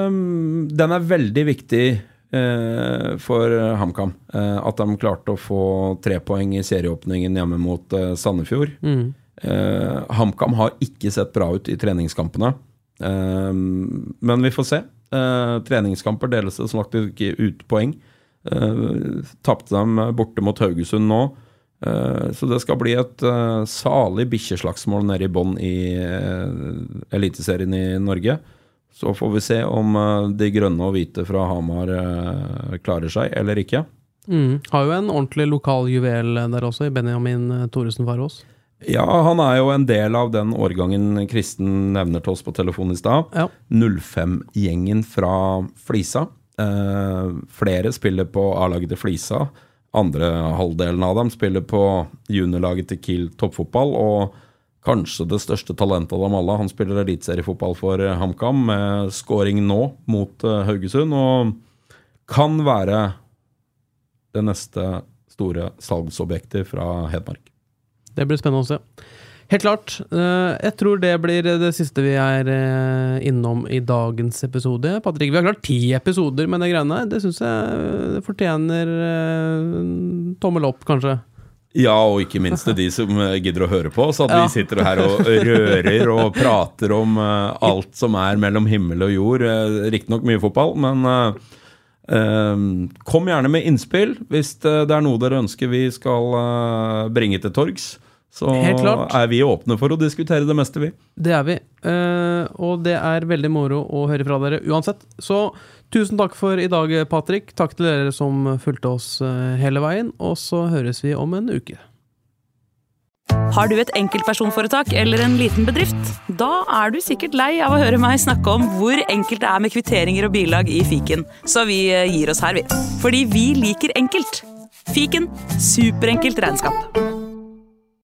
den er veldig viktig eh, for HamKam. Eh, at de klarte å få tre poeng i serieåpningen hjemme mot eh, Sandefjord. Mm. Eh, HamKam har ikke sett bra ut i treningskampene. Eh, men vi får se. Eh, treningskamper deles det som sagt ikke ut poeng. Tapte dem borte mot Haugesund nå. Eh, så det skal bli et salig bikkjeslagsmål nede i bånn i Eliteserien i Norge. Så får vi se om de grønne og hvite fra Hamar klarer seg eller ikke. Mm. Har jo en ordentlig lokal juvel der også, i Benjamin Thoresen Farås. Ja, han er jo en del av den årgangen Kristen nevner til oss på telefon i stad. Ja. 05-gjengen fra Flisa. Eh, flere spiller på A-laget til Flisa. Andre halvdelen av dem spiller på juniorlaget til Kiel toppfotball. Og kanskje det største talentet av dem alle. Han spiller eliteseriefotball for HamKam med scoring nå mot eh, Haugesund. Og kan være det neste store salgsobjektet fra Hedmark. Det blir spennende å se. Helt klart. Eh, jeg tror det blir det siste vi er eh, innom i dagens episode. Patrick, vi har klart ti episoder med de greiene her. Det syns jeg fortjener eh, tommel opp, kanskje. Ja, og ikke minst til de som gidder å høre på oss. At ja. vi sitter her og rører og prater om alt som er mellom himmel og jord. Riktignok mye fotball, men kom gjerne med innspill hvis det er noe dere ønsker vi skal bringe til torgs. Så er vi åpne for å diskutere det meste, vi. Det er vi. Uh, og det er veldig moro å høre fra dere uansett. Så tusen takk for i dag, Patrick. Takk til dere som fulgte oss uh, hele veien. Og så høres vi om en uke. Har du et enkeltpersonforetak eller en liten bedrift? Da er du sikkert lei av å høre meg snakke om hvor enkelt det er med kvitteringer og bilag i fiken, så vi eh, gir oss her, vi. Fordi vi liker enkelt. Fiken superenkelt regnskap.